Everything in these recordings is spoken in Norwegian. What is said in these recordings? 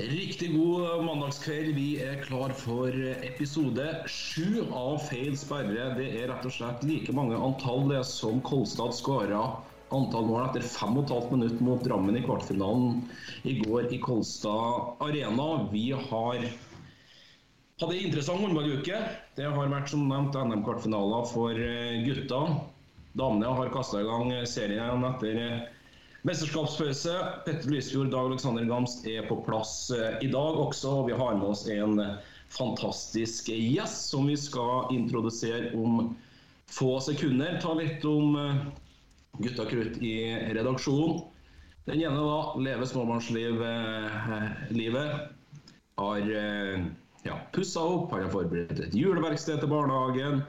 Riktig god mandagskveld. Vi er klar for episode sju av Feil sperre. Det er rett og slett like mange antall det som Kolstad skåra antall mål etter 5,5 minutter mot Drammen i kvartfinalen i går i Kolstad Arena. Vi har hatt ei interessant håndballuke. Det har vært som nevnt NM-kvartfinaler for gutta. Damene har kasta i gang serien etter Mesterskapspause. Petter Lysfjord, Dag Alexander Gamst er på plass eh, i dag også. og Vi har med oss en fantastisk gjest som vi skal introdusere om få sekunder. Ta litt om eh, gutta krutt i redaksjonen. Den ene da lever småbarnslivet. Har ja, pussa opp, har forberedt et juleverksted til barnehagen.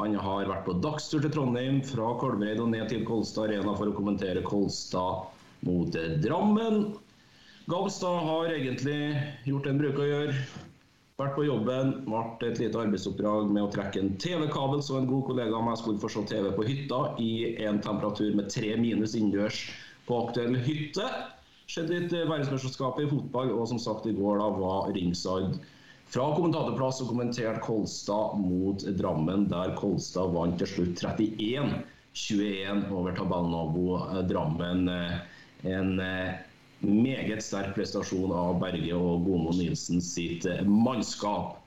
Han har vært på dagstur til Trondheim fra Kolvereid og ned til Kolstad Arena for å kommentere Kolstad mot Drammen. Galstad har egentlig gjort det han bruker å gjøre. Vært på jobben, vært et lite arbeidsoppdrag med å trekke en TV-kabel, så en god kollega av meg skulle få se TV på hytta i en temperatur med tre minus innendørs på aktuell hytte. Skjedde litt verdensmesterskapet i fotball, og som sagt i går da var ringside fra kommentatorplass og kommenterte Kolstad mot Drammen, der Kolstad vant til slutt 31-21 over tabellnabo Drammen. En meget sterk prestasjon av Berge og Gomo Nilsen sitt mannskap.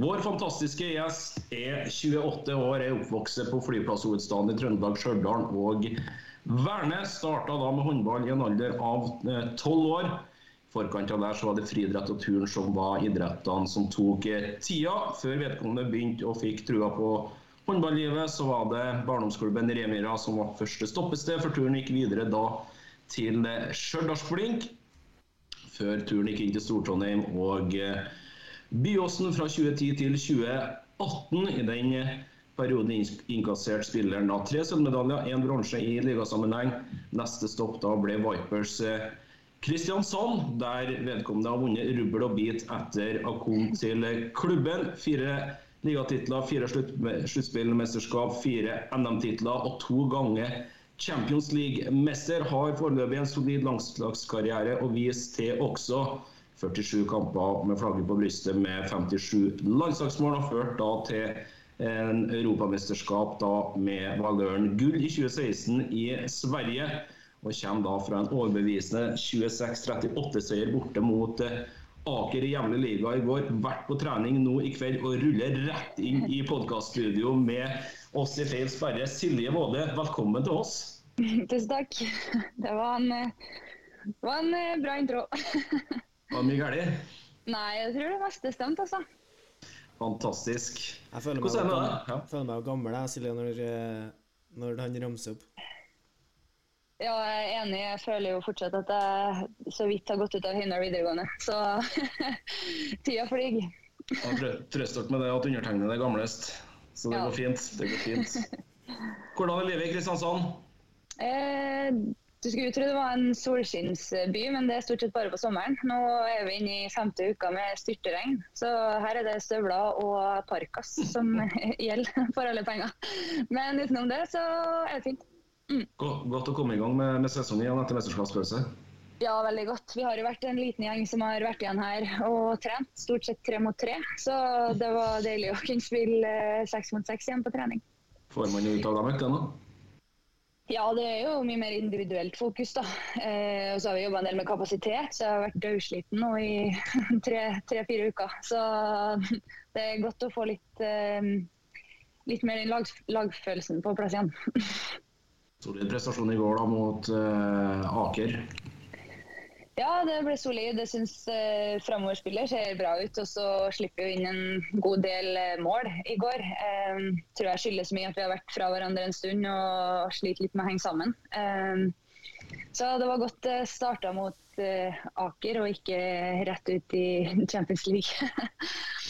Vår fantastiske gjest er 28 år, er oppvokst på flyplasshovedstaden i Trøndelag, Stjørdal og Værnes. Starta da med håndball i en alder av 12 år forkant av der så var det friidrett som var idrettene som tok tida. Før vedkommende begynte og fikk trua på håndballivet, så var det barndomsklubben Remira som var første stoppested, for turen gikk videre da til Stjørdalsblink. Før turen gikk inn til Stor-Trondheim og Byåsen fra 2010 til 2018. I den perioden innkasserte spilleren da tre sølvmedaljer, én bronse i ligasammenheng. Neste stopp da ble Vipers Kristiansand, der vedkommende har vunnet rubbel og bit etter å komme til klubben. Fire ligatitler, fire sluttspillmesterskap, fire NM-titler og to ganger Champions League-mester. Har foreløpig en solid landslagskarriere å vise til også. 47 kamper med flagget på brystet med 57 landslagsmål, og ført da til en europamesterskap da med valøren gull i 2016 i Sverige og kommer da fra en overbevisende 26-38-seier borte mot eh, Aker i hjemlig liga i går. Vært på trening nå i kveld og ruller rett inn i podkaststudio med oss i Feil sperre. Silje Våde, velkommen til oss. Tusen takk. Det var en, det var en eh, bra intro. Var det mye galt? Nei, jeg tror det meste stemte, altså. Fantastisk. Jeg føler meg, Hvordan er det? gammel, føler meg gammel jeg, Silje, når, eh, når han ramser opp. Ja, jeg er enig. Jeg føler jo fortsatt at jeg så vidt har gått ut av Høyna videregående. Så tida flyr. Jeg trø- trøster dere med det at undertegnede er gamlest. Så det Ja. går fint. Det går fint. Hvordan er livet i Kristiansand? Eh, du skulle jo tro det var en solskinnsby, men det er stort sett bare på sommeren. Nå er vi inne i femte uka med styrteregn, så her er det støvler og parkas som gjelder for alle penger. Men utenom det så er det fint. Gå- Godt å komme i gang med, med sesongen igjen etter mesterskapspause. Ja, veldig godt. Vi har jo vært en liten gjeng som har vært igjen her og trent. Stort sett tre mot tre. Så det var deilig å kunne spille eh, seks mot seks igjen på trening. Får man ut av dem øktene? Ja, det er jo mye mer individuelt fokus, da. Eh, og så har vi jobba en del med kapasitet, så jeg har vært dødsliten nå i tre-fire uker. Så det er godt å få litt, eh, litt mer den lag, lagfølelsen på plass igjen. Solid prestasjon i går da mot uh, Aker. Ja, det ble solid. Jeg syns uh, framoverspiller ser bra ut. Og så slipper vi inn en god del eh, mål i går. Eh, tror jeg skyldes mye at vi har vært fra hverandre en stund og sliter litt med å henge sammen. Eh, så det var godt det starta mot uh, Aker og ikke rett ut i Champions League.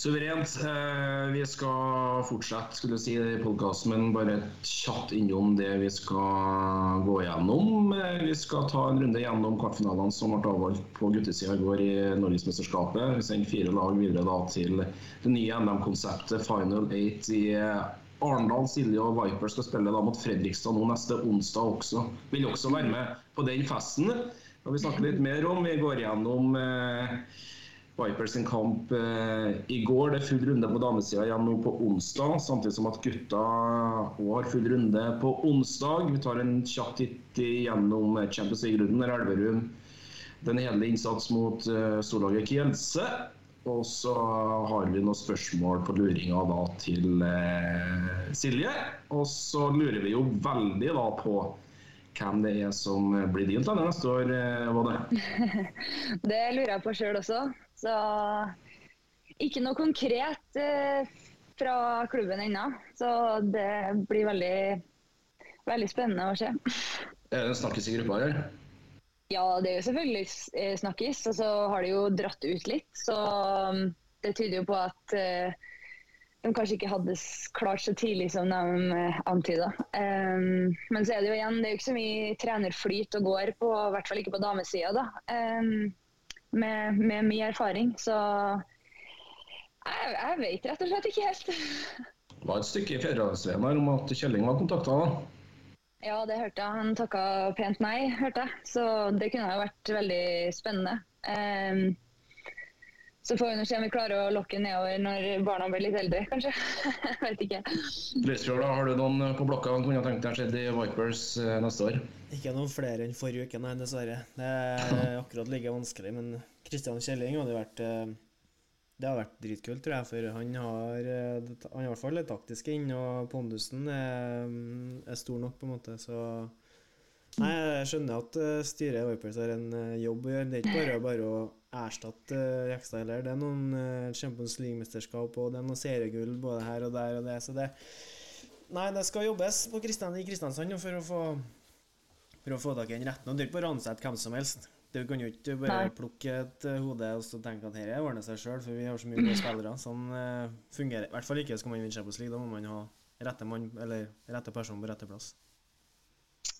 Suverent. Eh, vi skal fortsette skulle si, podkasten, men bare kjapt innom det vi skal gå gjennom. Eh, vi skal ta en runde gjennom kvartfinalene som ble avholdt på guttesida i går i Norgesmesterskapet. Vi sender fire lag videre da, til det nye NM-konseptet Final Eight i Arendal. Silje og Viper skal spille da mot Fredrikstad nå neste onsdag også. Vil også være med på den festen. skal vi snakke litt mer om. Vi går gjennom eh, Vipers sin kamp eh, i går. Det er full runde på damesida igjen nå på onsdag, samtidig som at gutta òg har full runde på onsdag. Vi tar en kjapp titt gjennom Champions League-runden der Elverum den hele innsats mot uh, storlaget Kielse. Og så har vi noen spørsmål på luringa da til eh, Silje. Og så lurer vi jo veldig da på hvem det er som blir din trener neste år, Våde. det? det lurer jeg på sjøl også. Så ikke noe konkret eh, fra klubben ennå. Så det blir veldig, veldig spennende å se. Er det snakkes i gruppa her? Ja, det er jo selvfølgelig snakkis. snakkes. Og så har det jo dratt ut litt. Så um, det tyder jo på at eh, de kanskje ikke hadde klart så tidlig som de uh, antyda. Um, men så er det jo igjen, det er jo ikke så mye trenerflyt og går på, i hvert fall ikke på damesida, da. Um, med, med, mye erfaring. Så jeg, jeg, vet rett og slett ikke helt. det var et stykke i Fedrelandsveien her om at Kjelling var kontakta? Ja, det hørte jeg. Han takka pent nei, hørte jeg. Så det kunne jo vært veldig spennende. Um, så får vi nå se om vi klarer å lokke nedover når barna blir litt eldre, kanskje. Jeg vet ikke. Lysfjord, har du noen på blokka som kunne tenkt deg skjedd i Vipers eh, neste år? Ikke noen flere enn forrige uke, nei, dessverre. Det er akkurat like vanskelig. Men Kristian Kjelling hadde vært eh, det har vært dritkult, tror jeg, for han har, eh, han har i hvert fall det taktiske inn, og pondusen er, er, stor nok, på en måte, så Nei, jeg skjønner at eh, styret i Vipers har en eh, jobb å gjøre. Det er ikke bare, bare å erstatte Jekstad heller. Det er noen Champions League-mesterskap og det er noen seriegull både her og der og det, så det Nei, det skal jobbes på Kristian, i Kristiansand for å få, for å få tak i den retten. Og det er ikke bare å ansette hvem som helst. Du kan jo ikke bare Nei. plukke et hode og så tenke at dette ordner seg sjøl, for vi har så mye gode spillere. Sånn fungerer I hvert fall ikke skal man vinne Champions League. Da må man ha rette mann eller rette person på rette plass.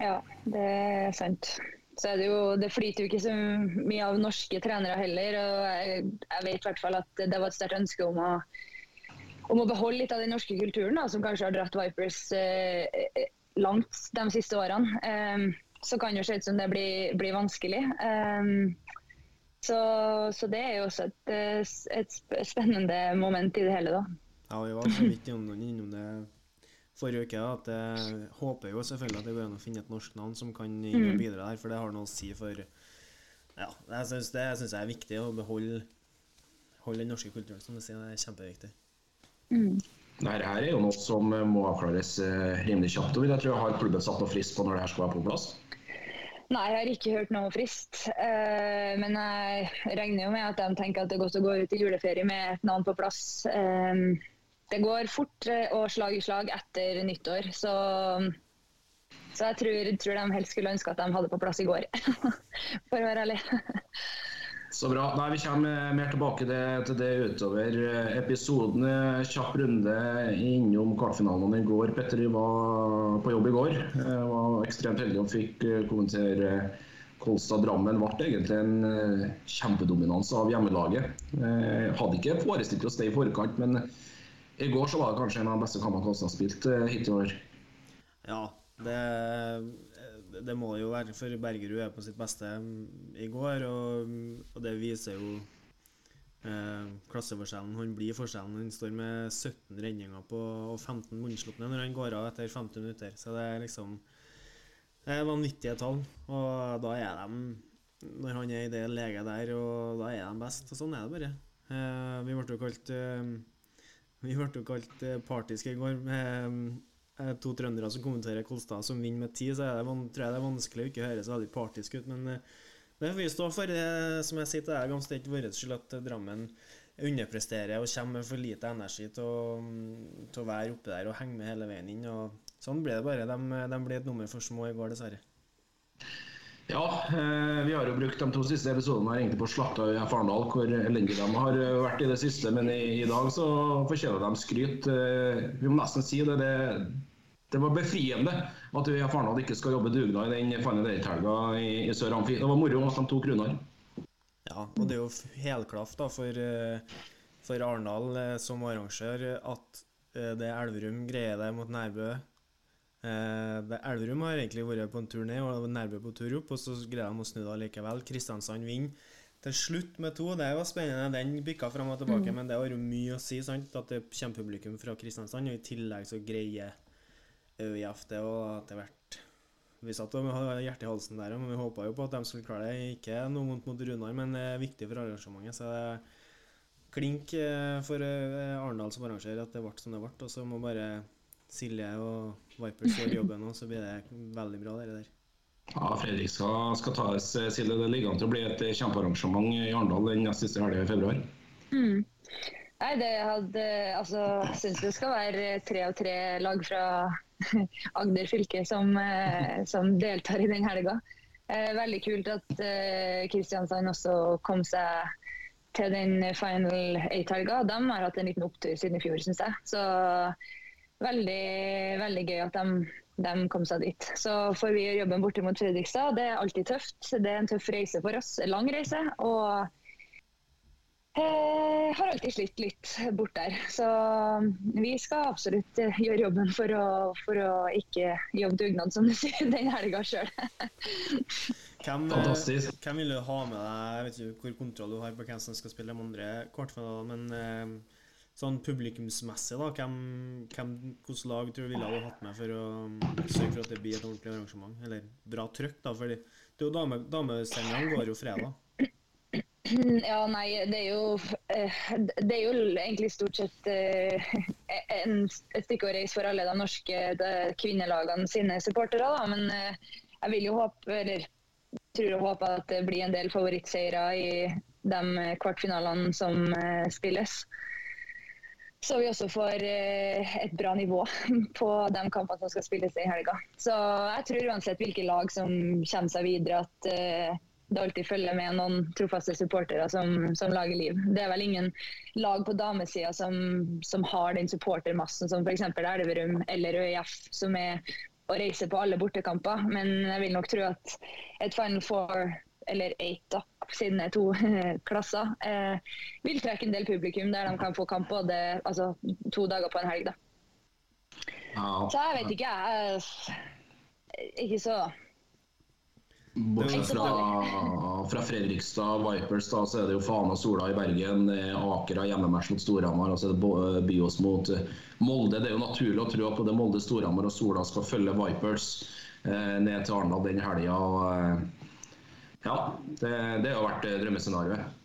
Ja, det er sant. Så er det jo Det flyter jo ikke så mye av norske trenere heller. og Jeg, jeg vet i hvert fall at det var et sterkt ønske om å, om å beholde litt av den norske kulturen, da, som kanskje har dratt Vipers eh, langt de siste årene. Um, så kan det se ut som det blir, blir vanskelig. Um, så, så, det er jo også et, et, spennende moment i det hele, da. Ja, vi var så vidt innom det forrige uke. at Jeg håper jo selvfølgelig at det går an å finne et norsk navn som kan mm. bidra der, for det har noe å si for Ja, jeg syns det synes jeg er viktig å beholde holde den norske kulturen, som du sier. Det er kjempeviktig. Mm. Dette er jo noe som må avklares eh, rimelig kjapt. og Jeg tror jeg har klubben satt noe frist på når det her skal være på plass? Nei, jeg har ikke hørt noe frist. Eh, men jeg regner jo med at de tenker at det er godt å gå ut i juleferie med et navn på plass. Uh, det går fort og slag i slag etter nyttår. Så, så jeg tror, tror, de helst skulle ønske at de hadde på plass i går, for å være ærlig. Så bra. Nei, Vi kommer mer tilbake til det utover episoden. Kjapp runde innom kvartfinalene i går. Petter var på jobb i går. Jeg var ekstremt heldig og fikk eh, kommentere Kolstad-Drammen. Ble egentlig en kjempedominanse kjempedominans av hjemmelaget. Jeg eh, hadde ikke forestilt oss det i forkant, men i går så var det kanskje en av de beste kampene Kolstad har spilt hittil i år. Ja, det det må jo være for Bergerud er på sitt beste mm, i går, og, og det viser jo eh, klasseforskjellen. Han blir forskjellen. Han står med 17 redninger på, og 15 munnslupne når han går av etter 50 minutter. Så det er liksom Det er vanvittige tall, og da er de Når han er i det leget der, og da er de best. Og sånn er det bare. Eh, vi ble jo kalt eh, vi ble jo kalt eh, partiske i går. med Eh, to trøndere som kommenterer Kolstad som vinner med ti, så det, tror jeg det er vanskelig å ikke høre så veldig partisk ut. Men eh, det får vi stå for. Som jeg sier til deg, det er ikke vår skyld at Drammen underpresterer og kommer med for lite energi til å, til å være oppe der og henge med hele veien inn. Og sånn blir det bare. De, de ble et nummer for små i går, dessverre. Ja, eh, vi har jo brukt de to siste episodene her egentlig på å slakte Farendal, Arendal, hvor lenge de har vært i det siste. Men i, i dag så fortjener de skryt. Eh, vi må nesten si det. det det var befriende at vi i Arendal ikke skal jobbe dugnad i den Fanny Eight-helga i, i Sør Amfi. Det var moro at de tok Runar. Ja, og det er jo helklaff da for, eh, for Arendal som arrangør at det Elverum greier det mot Nærbø, Eh, Elverum har egentlig vært på en tur ned og nærme på tur opp, og så greier de å snu det likevel. Kristiansand vinner til slutt med to. Det var spennende. Den bikka fram og tilbake, mm. men det har jo mye å si. sant? At det kommer publikum fra Kristiansand, og i tillegg så greier ØIF det og etter hvert Vi satt og hadde hjertet i halsen der, men vi håpa jo på at de skulle klare det. Ikke noe vondt mot Runar, men det er viktig for arrangementet. så det er klink eh, for eh, Arendal som arrangerer at det ble som det ble. Og så må bare Silje og Vipers gjør jobben, og så blir det veldig bra, det der. Ja, Fredrikstad skal tas, Silje. Det ligger an til å bli et kjempearrangement i Arendal den neste siste helga i februar. Mm. Nei, det hadde Altså, syns det skal være tre og tre lag fra Agder fylke som, eh, som deltar i den helga. Eh, veldig kult at eh, Kristiansand også kom seg til den final eight-helga. De har hatt en liten opptur siden i fjor, syns jeg. Så veldig, veldig gøy at de de kom seg dit. Så får vi jobben borte mot Fredrikstad. Det er alltid tøft. Det er en tøff reise for oss. Lang reise. Og eh, har alltid slitt litt bort der. Så vi skal absolutt gjøre jobben for å, for å ikke jobbe dugnad, som du sier, den helga sjøl. Hvem, eh, hvem, vil du ha med deg? Jeg vet ikke hvor kontroll du har på hvem som skal spille de andre kvartfinalene, men eh, sånn publikumsmessig, da, hvem, hvem, hvilket lag tror du ville ha hatt med for å um, sørge for at det blir et ordentlig arrangement? Eller bra trøkk, da, fordi det er jo dame, går jo fredag. Ja, nei, det er jo eh, Det er jo egentlig stort sett eh, en, et stykke å reise for alle de norske de kvinnelagene sine supportere, da. Men eh, jeg vil jo håpe, eller tror og håper at det blir en del favorittseire i de kvartfinalene som spilles. Så vi også får eh, et bra nivå på de kampene som skal spilles i helga. Så jeg tror uansett hvilke lag som kommer seg videre, at eh, det alltid følger med noen trofaste supportere som, som, lager liv. Det er vel ingen lag på damesida som, som, har den supportermassen som f.eks. Elverum eller ØIF, som er å reise på alle bortekamper. Men jeg vil nok tro at et Final Four eller eight, da, siden det er to klasser, eh, vil trekke en del publikum der de kan få kamp både altså, to dager på en helg. da. Så jeg vet ikke, jeg. Ikke så Bortsett fra, fra, Fredrikstad Vipers da, så er det jo Fana Sola i Bergen. Akera har hjemmematch mot Storhamar. Og så er det Byås mot Molde. Det er jo naturlig å tro at både Molde, Storhamar og Sola skal følge Vipers eh, ned til Arendal den helga. Eh, ja, det, det har vært eh, drømmescenarioet.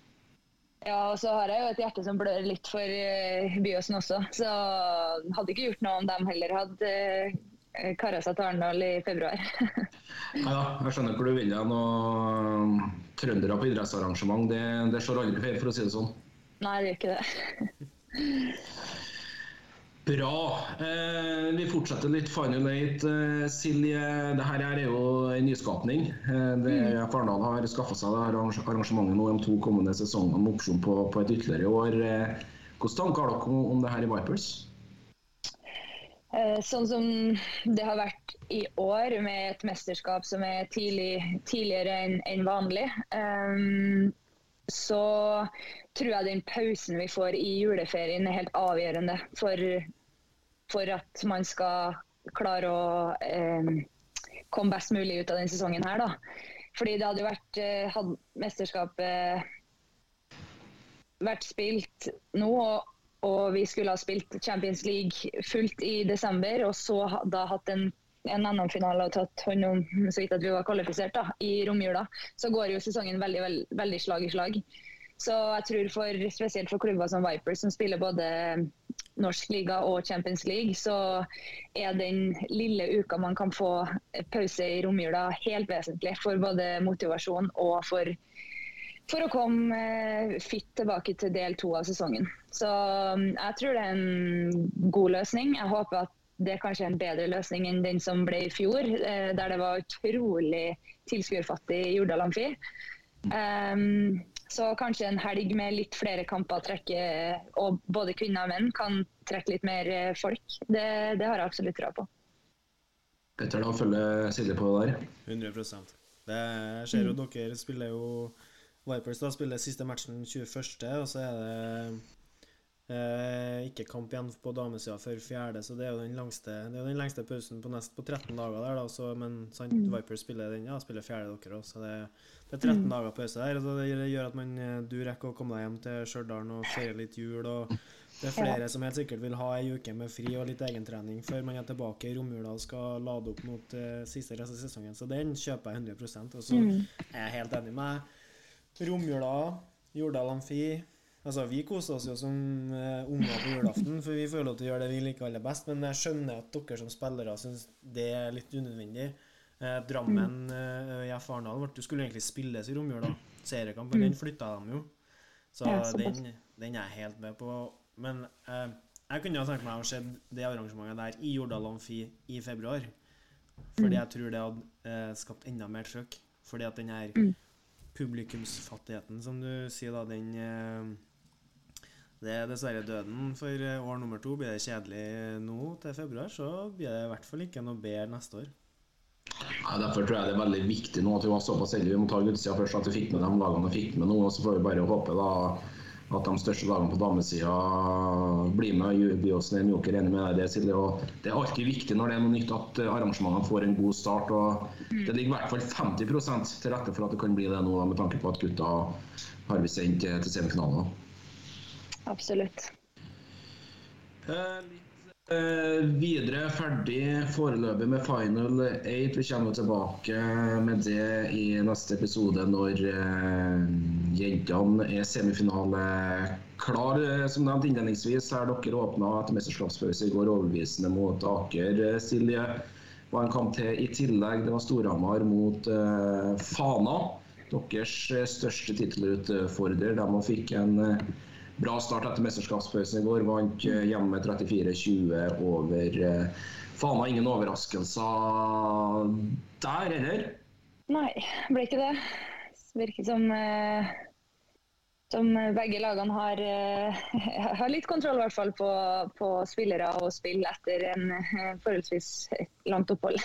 Ja, og så har jeg jo et hjerte som blør litt for uh, Byåsen også. Så hadde ikke gjort noe om dem heller hadde uh, kara seg til Arendal i februar. ja, jeg skjønner hvor du vil hen. Og trøndere på idrettsarrangement, det, det slår aldri feil, for å si det sånn. Nei, det gjør ikke det. Bra. Eh, vi fortsetter litt Final Eight. Eh, Silje, det her er jo en nyskapning. Eh, det mm. Fardal har skaffa seg det her arrangementet nå de to kommende sesongene med opsjon på, på, et ytterligere år. Eh, hvilke tanker har dere om det her i Vipers? Eh, sånn som det har vært i år, med et mesterskap som er tidlig, tidligere enn en vanlig. Um, så tror jeg den pausen vi får i juleferien er helt avgjørende for, for at man skal klare å eh, komme best mulig ut av denne sesongen her. Da. Fordi det hadde jo vært eh, hadde mesterskapet vært spilt nå, og, og, vi skulle ha spilt Champions League fullt i desember, og så da hatt en en NM-finale og tatt hånd om så vidt at vi var kvalifisert da, i romjula, så går jo sesongen veldig, veldig, veldig slag i slag. Så jeg tror for, spesielt for klubber som Vipers, som spiller både norsk liga og Champions League, så er den lille uka man kan få pause i romjula helt vesentlig for både motivasjon og for, for å komme fitt tilbake til del to av sesongen. Så jeg tror det er en god løsning. Jeg håper at det er kanskje en bedre løsning enn den som ble i fjor, eh, der det var utrolig tilskuerfattig i Jordal Amfi. Um, så kanskje en helg med litt flere kamper trekke, og både kvinner og menn kan trekke litt mer eh, folk. Det, det har jeg absolutt tro på. Petter, da følger Silje på der? 100% Det skjer jo mm. dere spiller jo Vipers da spiller siste matchen 21., og så er det Eh, ikke kamp igjen på damesida før fjerde, så det er jo den lengste, den lengste pausen på nest på 13 dager der, da. Så, men sant, Mm. Viper spiller den, ja, spiller fjerde dere òg, så det, det er 13 Mm. dager pause der. Og det gjør at man, eh, du rekker å komme deg hjem til Stjørdal og feire litt jul. og det er flere som helt sikkert vil ha ei uke med fri og litt egentrening før man er tilbake i romjula og skal lade opp mot eh, siste rest av sesongen. Så den kjøper jeg 100 Og så Mm. er jeg helt enig med. Romjula, Jordal Amfi Altså, Vi koser oss jo som uh, unger på julaften, for vi får lov til å gjøre det vi liker aller best. Men jeg skjønner at dere som spillere syns det er litt unødvendig. Uh, Drammen uh, IF Arendal skulle egentlig spilles i romjula. Seriekamp, men den flytta de jo. Så den, den er jeg helt med på. Men uh, jeg kunne ha tenkt meg å se det arrangementet der i Jordal Amfi i februar. Fordi jeg tror det hadde uh, skapt enda mer trøkk. Fordi at den her publikumsfattigheten, som du sier, da, den eh, Det er dessverre døden for eh, år nummer to. Blir det kjedelig nå til februar, så blir det i hvert fall ikke noe bedre neste år. Ja, derfor tror jeg det er veldig viktig nå at vi var såpass heldige. Vi må ta utsida først, at vi fikk med de lagene vi fikk med nå. og Så får vi bare håpe da at de største lagene på damesida blir med. og By oss en joker enig med deg det, det er alltid viktig når det er noe nytt at eh, arrangementene får en god start. og Det ligger i hvert fall 50 til rette for at det kan bli det nå, med tanke på at gutta har vi sendt til, til semifinalen. Absolutt. Eh, litt eh, videre ferdig foreløpig med Final 8. Vi kommer tilbake med det i neste episode når eh, jentene er semifinale klar. Som nevnt innledningsvis har dere åpna etter mesterskapspause i går overbevisende mot Aker. Eh, Silje Det var en kamp til i tillegg. Det var Storhamar mot Fana. Deres største tittelutfordrer. De fikk en bra start etter mesterskapspausen i går. Vant eh, hjemme 34-20 over Faen Fana. Ingen overraskelser der, eller? Nei, ble ikke det. Virker som eh, som begge lagene har, eh, har litt kontroll hvert fall på, på spillere og spill etter en eh, forholdsvis langt opphold.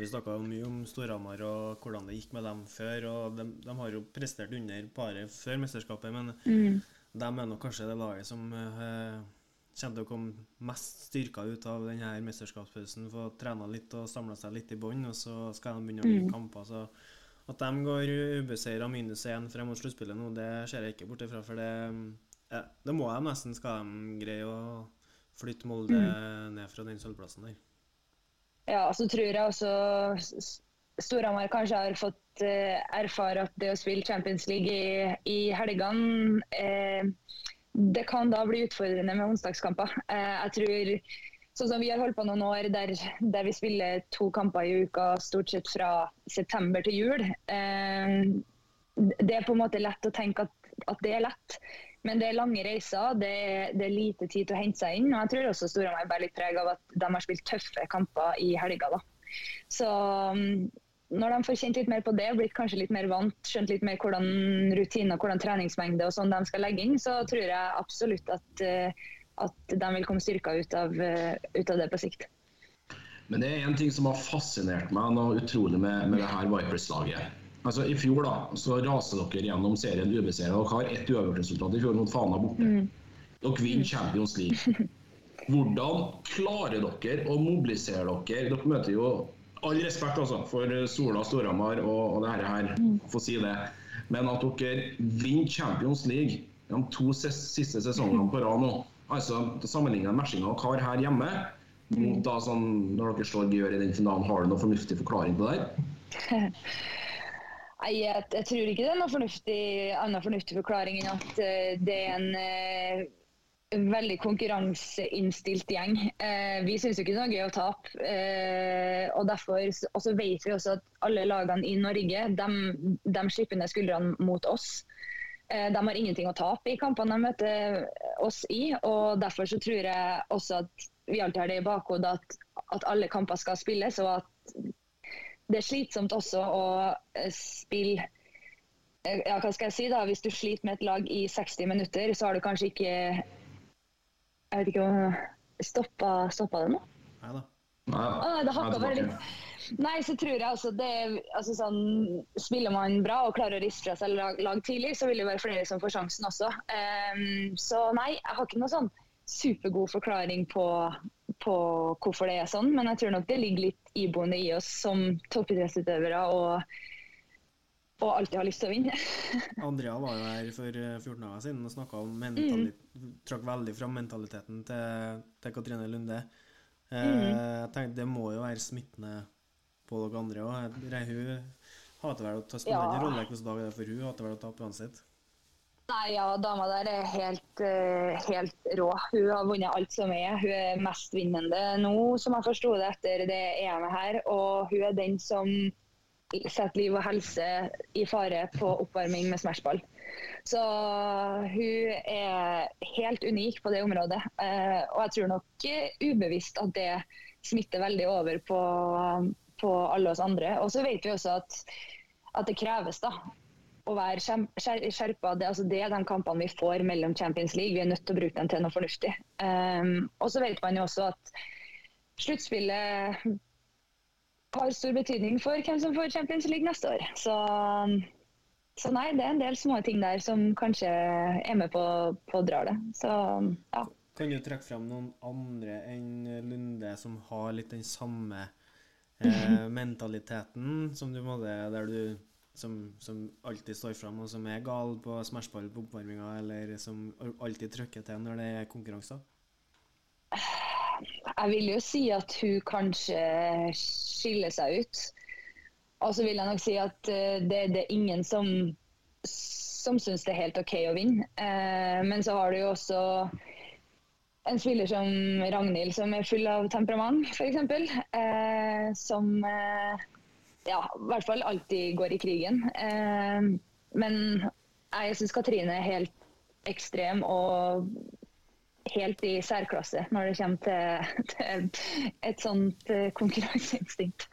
Vi snakka mye om Storhamar og hvordan det gikk med dem før. og De, de har jo prestert under paret før mesterskapet, men Mm. De er nok kanskje det laget som eh, kommer til å komme mest styrka ut av denne mesterskapspausen. Få trena litt og samla seg litt i bånn, og så skal de begynne å vinne kamper. så At de går ubeseira minus én frem mot sluttspillet nå, det ser jeg ikke bort ifra. For det, ja, det må de nesten, skal de greie å flytte Molde ned fra den sølvplassen der. Ja, så tror jeg også Storhamar kanskje har fått eh, erfare at det å spille Champions League i, i helgene eh, Det kan da bli utfordrende med onsdagskamper. Eh, jeg tror Sånn som vi har holdt på noen år der, der vi spiller to kamper i uka stort sett fra september til jul. Eh, det er på en måte lett å tenke at, at det er lett. Men det er lange reiser, det er, det er lite tid til å hente seg inn. Og jeg tror også Storhamar bærer litt preg av at de har spilt tøffe kamper i helga. da. Så um, når de får kjent litt mer på det, blitt kanskje litt mer vant, skjønt litt mer hvordan rutiner, hvordan treningsmengde og sånn de skal legge inn, så tror jeg absolutt at, eh, at de vil komme styrka ut av, eh, ut av det på sikt. Men det er en ting som har fascinert meg noe utrolig med, med det her Vipers-laget. Altså I fjor da, så raser dere gjennom serien ubeseira. Dere har ett uavgjort resultat i fjor mot Fana borte. Dere vinner Champions League. Hvordan klarer dere å mobilisere dere? Dere møter jo all respekt altså, for Sola Storhamar og, og det her, her, få si det. Men at dere vinner Champions League de to siste sesongene på rad nå altså Sammenlignet matchinga dere har her hjemme mot da sånn, når dere slår Gjør i den finalen, har du noen fornuftig forklaring på det der? Nei, jeg, jeg tror ikke det er noen fornuftig, annen fornuftig forklaring enn at uh, det er en eh, veldig konkurranseinnstilt gjeng. Eh, vi syns ikke det er gøy å tape. Eh, og derfor også og så vet vi også at alle lagene i Norge de, de slipper ned skuldrene mot oss. Eh, de har ingenting å tape i kampene de møter oss i. og Derfor så tror jeg også at vi alltid har det i bakhodet at, at alle kamper skal spilles. og at det er slitsomt også å eh, spille eh, ja, hva skal jeg si da, Hvis du sliter med et lag i 60 minutter, så har du kanskje ikke Jeg vet ikke om stoppa, stoppa det nå? Nei da. Nei, Å, det hakka bare litt. Nei, så tror jeg altså det altså sånn, Spiller man bra og klarer å riste fra seg lag, lag tidlig, så vil det være flere som får sjansen også. Um, så nei, jeg har ikke noe sånn supergod forklaring på, på hvorfor det er sånn, men jeg tror nok det ligger litt iboende i oss som toppidrettsutøvere og, og alltid har lyst til å vinne. Andrea var jo her for eh, 14 dager siden og snakka om mm. trakk veldig fram mentaliteten til, til Katrine Lunde. Eh, Jeg tenkte det må jo være smittende på dere andre òg. Hun hater vel å ta spille Ja. rolle hvilken dag det er for hun hater vel å tape uansett. Nei, ja, dama der er helt, eh, helt rå. Hun har vunnet alt som er. Hun er mestvinnende nå, som jeg forsto det etter det EM-et her. Og hun er den som setter liv og helse i fare på oppvarming med smashball. Så hun er helt unik på det området. Eh, og jeg tror nok ubevisst at det smitter veldig over på, på alle oss andre. Og så vet vi også at, at det kreves, da å være skjerpa. Det, altså det er de kampene vi får mellom Champions League. Vi er nødt til å bruke dem til noe fornuftig. Um, og så vet man jo også at sluttspillet har stor betydning for hvem som får Champions League neste år. Så, så nei, det er en del små ting der som kanskje er med på, på å dra det. Så ja. Kan du trekke frem noen andre enn Lunde som har litt den samme eh, mentaliteten som du måtte, der du som, som alltid står fram og som er gal på smashball på oppvarminga, eller som alltid trykker til når det er konkurranser? Jeg vil jo si at hun kanskje skiller seg ut. Og så vil jeg nok si at eh, det, det er ingen som, som syns det er helt OK å vinne. Eh, men så har du jo også en spiller som Ragnhild, som er full av temperament, f.eks. Eh, som eh, ja, i hvert fall alltid går i krigen. Men jeg syns Katrine er helt ekstrem og helt i særklasse når det kommer til, til et sånt eh, konkurranseinstinkt.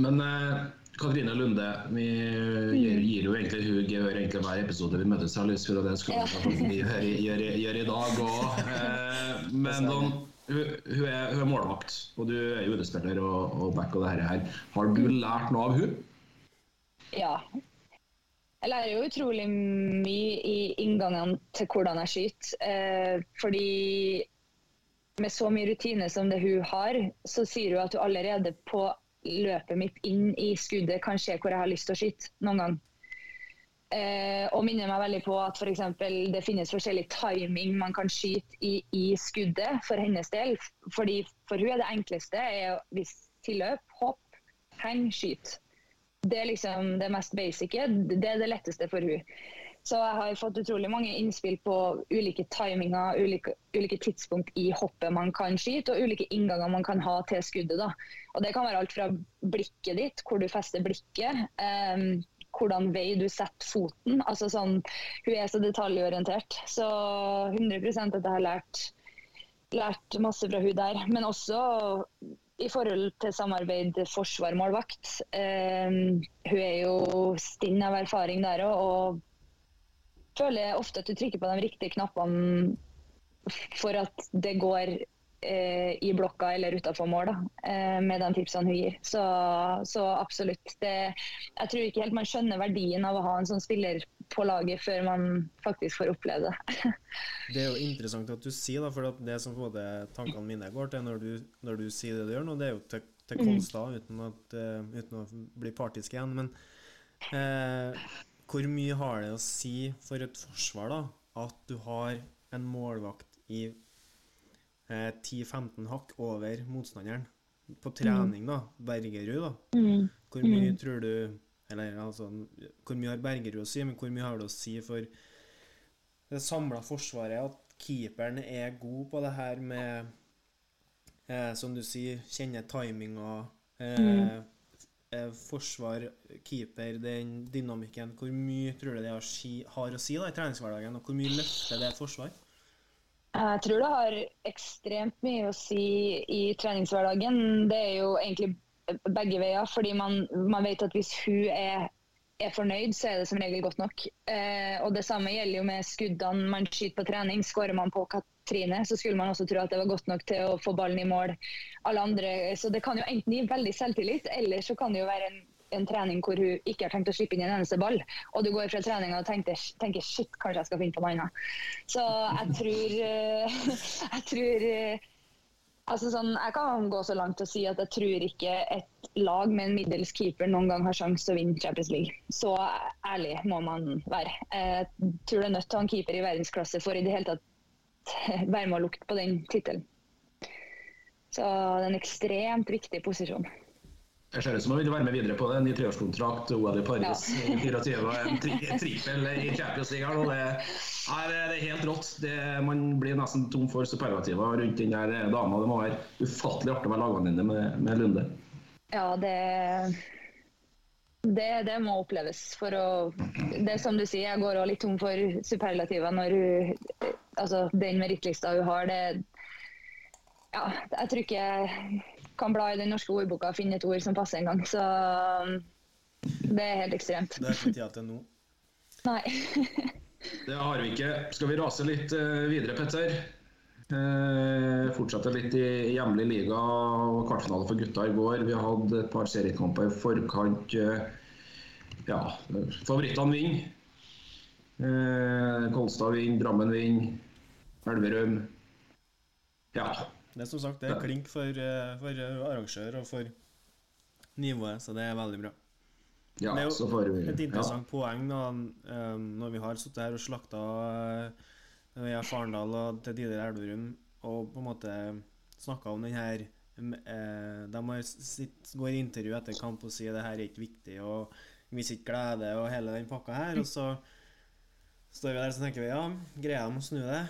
Men eh, Katrine Lunde, vi gir, gir jo egentlig hun gjør egentlig hver episode vi møtes, her, lyst til, det skal vi gjøre, gjøre, gjøre i dag òg. Eh, men noen hun, hun, er, hun er målvakt, og du er jo UD-spiller og, og back og det her. Har du lært noe av hun? Ja. Jeg lærer jo utrolig mye i inngangene til hvordan jeg skyter. Eh, fordi med så mye rutine som det hun har, så sier hun at hun allerede på løpet mitt inn i skuddet kan se hvor jeg har lyst til å skyte noen gang. Eh, og minner meg veldig på at for det finnes forskjellig timing man kan skyte i, i skuddet for hennes del. Fordi For hun er det enkleste er hvis tilløp, hopp, heng, skyt. Det er liksom det mest basice. Det er det letteste for hun. Så jeg har fått utrolig mange innspill på ulike timinger, ulike, ulike tidspunkt i hoppet man kan skyte, og ulike innganger man kan ha til skuddet. Da. Og Det kan være alt fra blikket ditt, hvor du fester blikket, um, hvordan vei du setter foten. altså sånn, Hun er så detaljorientert. Så 100 at jeg har lært, lært masse fra hun der. Men også i forhold til samarbeid forsvar-målvakt. Eh, hun er jo stinn av erfaring der òg, og føler ofte at du trykker på de riktige knappene for at det går eh, i blokka eller utafor mål, da, eh, med de tipsene hun gir. Så, så absolutt. Det, jeg tror ikke helt man skjønner verdien av å ha en sånn spiller på laget før man faktisk får oppleve det. Det er jo interessant at du sier det, for det som både tankene mine går til når du, når du sier det du gjør nå, det er jo til, til Kolstad, uten, at, eh, uten å bli partisk igjen. Men eh, hvor mye har det å si for et forsvar da, at du har en målvakt i eh, 10-15 hakk over motstanderen? På trening, da. Bergerud, da. Hvor mye tror du Eller altså, hvor mye har Bergerud å si, men hvor mye har det å si for det samla forsvaret at keeperen er god på det her med eh, Som du sier, kjenner timinga. Eh, mm. forsvar, keeper, den dynamikken. Hvor mye tror du det har, si, har å si da i treningshverdagen, og hvor mye løfter det et forsvar? Jeg tror det har ekstremt mye å si i treningshverdagen. Det er jo egentlig begge veier, fordi man, man vet at hvis hun er, er fornøyd, så er det som regel godt nok. Eh, og Det samme gjelder jo med skuddene man skyter på trening. Skårer man på Katrine, så skulle man også tro at det var godt nok til å få ballen i mål. Alle andre, så Det kan jo enten gi veldig selvtillit, eller så kan det jo være en, en trening hvor hun ikke har tenkt å slippe inn en eneste ball. Og du går fra treninga og tenker, tenker shit, kanskje jeg skal finne på noe annet. Så jeg tror, eh, jeg tror eh, Altså sånn, jeg kan gå så langt og si at jeg tror ikke et lag med en middels keeper noen gang har sjanse til å vinne Champions League. Så ærlig må man være. Jeg tror det er nødt til å ha en keeper i verdensklasse for i det hele tatt være med å lukte på den tittelen. Så det er en ekstremt viktig posisjon. Det ser ut som hun vil være med videre på det. Ny treårskontrakt, OL i Paris, ja. 24 og en tri trippel i Champions League. Det, er, det er helt rått. Det, man blir nesten tom for superlativer rundt den der dama. Det må være ufattelig artig å være lagvenninne med, med Lunde. Ja, det, det, det må oppleves. For å, det som du sier, jeg går òg litt tom for superlativer når hun Altså, den merittlista hun har, det Ja, jeg tror ikke kan bla i den norske ordboka og finne et ord som passer en gang. Så um, det er helt ekstremt. Det er ikke tida til nå. Nei. det har vi ikke. Skal vi rase litt uh, videre, Petter? Eh, fortsette litt i hjemlig liga og kvartfinale for gutta i går. Vi hadde et par seriekamper i forkant. Eh, ja, favorittene vinner. Eh, Kolstad vinner, Drammen vinner, Elverum. Ja, det er som sagt det er klink for, eh, for arrangør og for nivået, så det er veldig bra. Ja, det er så får vi, et interessant ja. poeng da, eh, når vi har sittet her og slakta via eh, Farendal og til Didar Elverum og på en måte snakka om den her De har sitt, går i intervju etter kamp og sier det her er ikke viktig og viser ikke glede og hele den pakka her. Og så står vi der og tenker vi ja, greier de å snu det?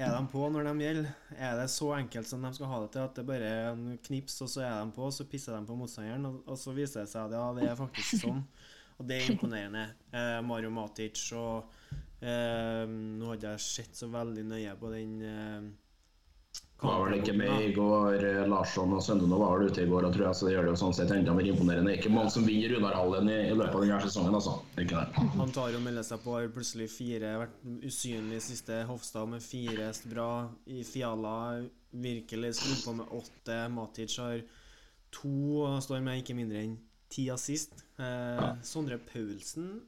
Er de på når de gjelder? Er det så enkelt som de skal ha det til, at det bare er en knips, og så er de på, og så pisser de på motstanderen, og, og så viser det seg at ja, det er faktisk sånn. Og det er imponerende. Eh, Mario Matic og eh, Nå hadde jeg sett så veldig nøye på den eh, var vel ikke med i går. Eh, Larsson og Søndene var vel ute i går, og tror jeg, så det gjør det jo sånn sett enda mer imponerende. Det er ikke mange som vinner Runar-hallen i, i, løpet av denne sesongen, altså. Ikke det. Han tar jo melder seg på, har plutselig fire, vært usynlig siste. Hofstad med fire bra. I Fiala virkelig skrudd på med åtte. Matic har to og står med ikke mindre enn ti assist. Eh. Sondre Paulsen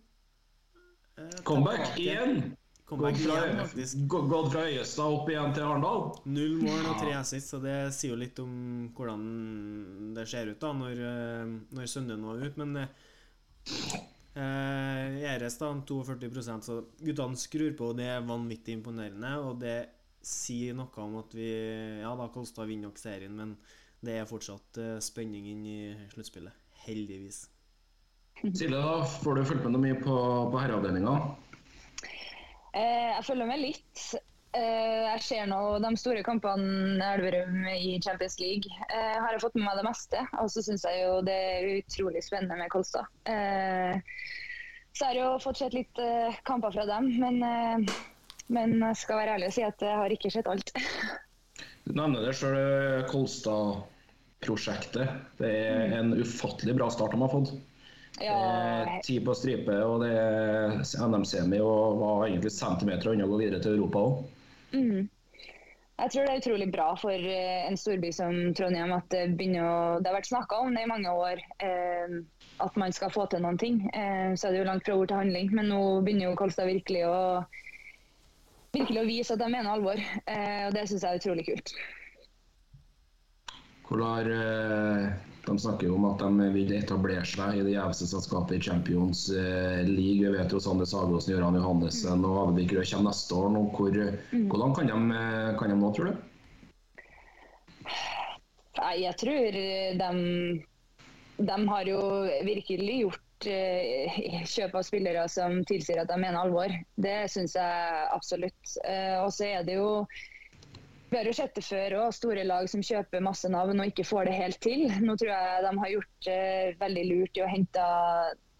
eh, Comeback igjen! Gått fra, Øyestad opp igjen til Arendal? Null mål og tre assist, så det sier jo litt om hvordan det ser ut da når, eh, når Sønne nå er ute. Men eh, Eres da 42% så guttene skrur på, og det er vanvittig imponerende. Og det sier noe om at vi Ja da, Kolstad vinner nok serien, men det er fortsatt eh, spenning inn i sluttspillet. Heldigvis. Silje, da får du fulgt med noe mye på, på herreavdelinga? Eh, jeg følger med litt. Eh, jeg ser nå de store kampene Elverum i Champions League. Eh, har jeg fått med meg det meste. Og så syns jeg jo det er utrolig spennende med Kolstad. Så jeg har jo fått sett litt kamper fra dem, men, men jeg skal være ærlig og si at jeg har ikke sett alt. Du nevner det sjøl, Kolstad-prosjektet. Det er en ufattelig bra start de har fått. Ja. Ti på stripe, og det er NM-semi og var egentlig centimeter unna å gå videre til Europa òg. Mm. Jeg tror det er utrolig bra for eh, en storby som Trondheim at det begynner å Det har vært snakka om det i mange år, eh, at man skal få til noen ting. Eh, så er det jo langt fra ord til handling, men nå begynner jo Kolstad virkelig å virkelig å vise at de mener alvor. Eh, og det syns jeg er utrolig kult. Hvor har eh, de snakker jo om at de vil etablere seg i det gjeveste selskapet i Champions eh, League. Vi vet jo Sander Sagåsen, Gøran Johannessen og Avevik Rød kommer neste år. Nå. Hvor, mm. Hvordan kan de, eh, kan de nå, tror du? Nei, jeg tror de, de har jo virkelig gjort eh, kjøp av spillere som tilsier at de mener alvor. Det syns jeg absolutt. Og så er det jo vi har jo sett det før òg, store lag som kjøper masse navn og ikke får det helt til. Nå tror jeg de har gjort eh, veldig lurt i å hente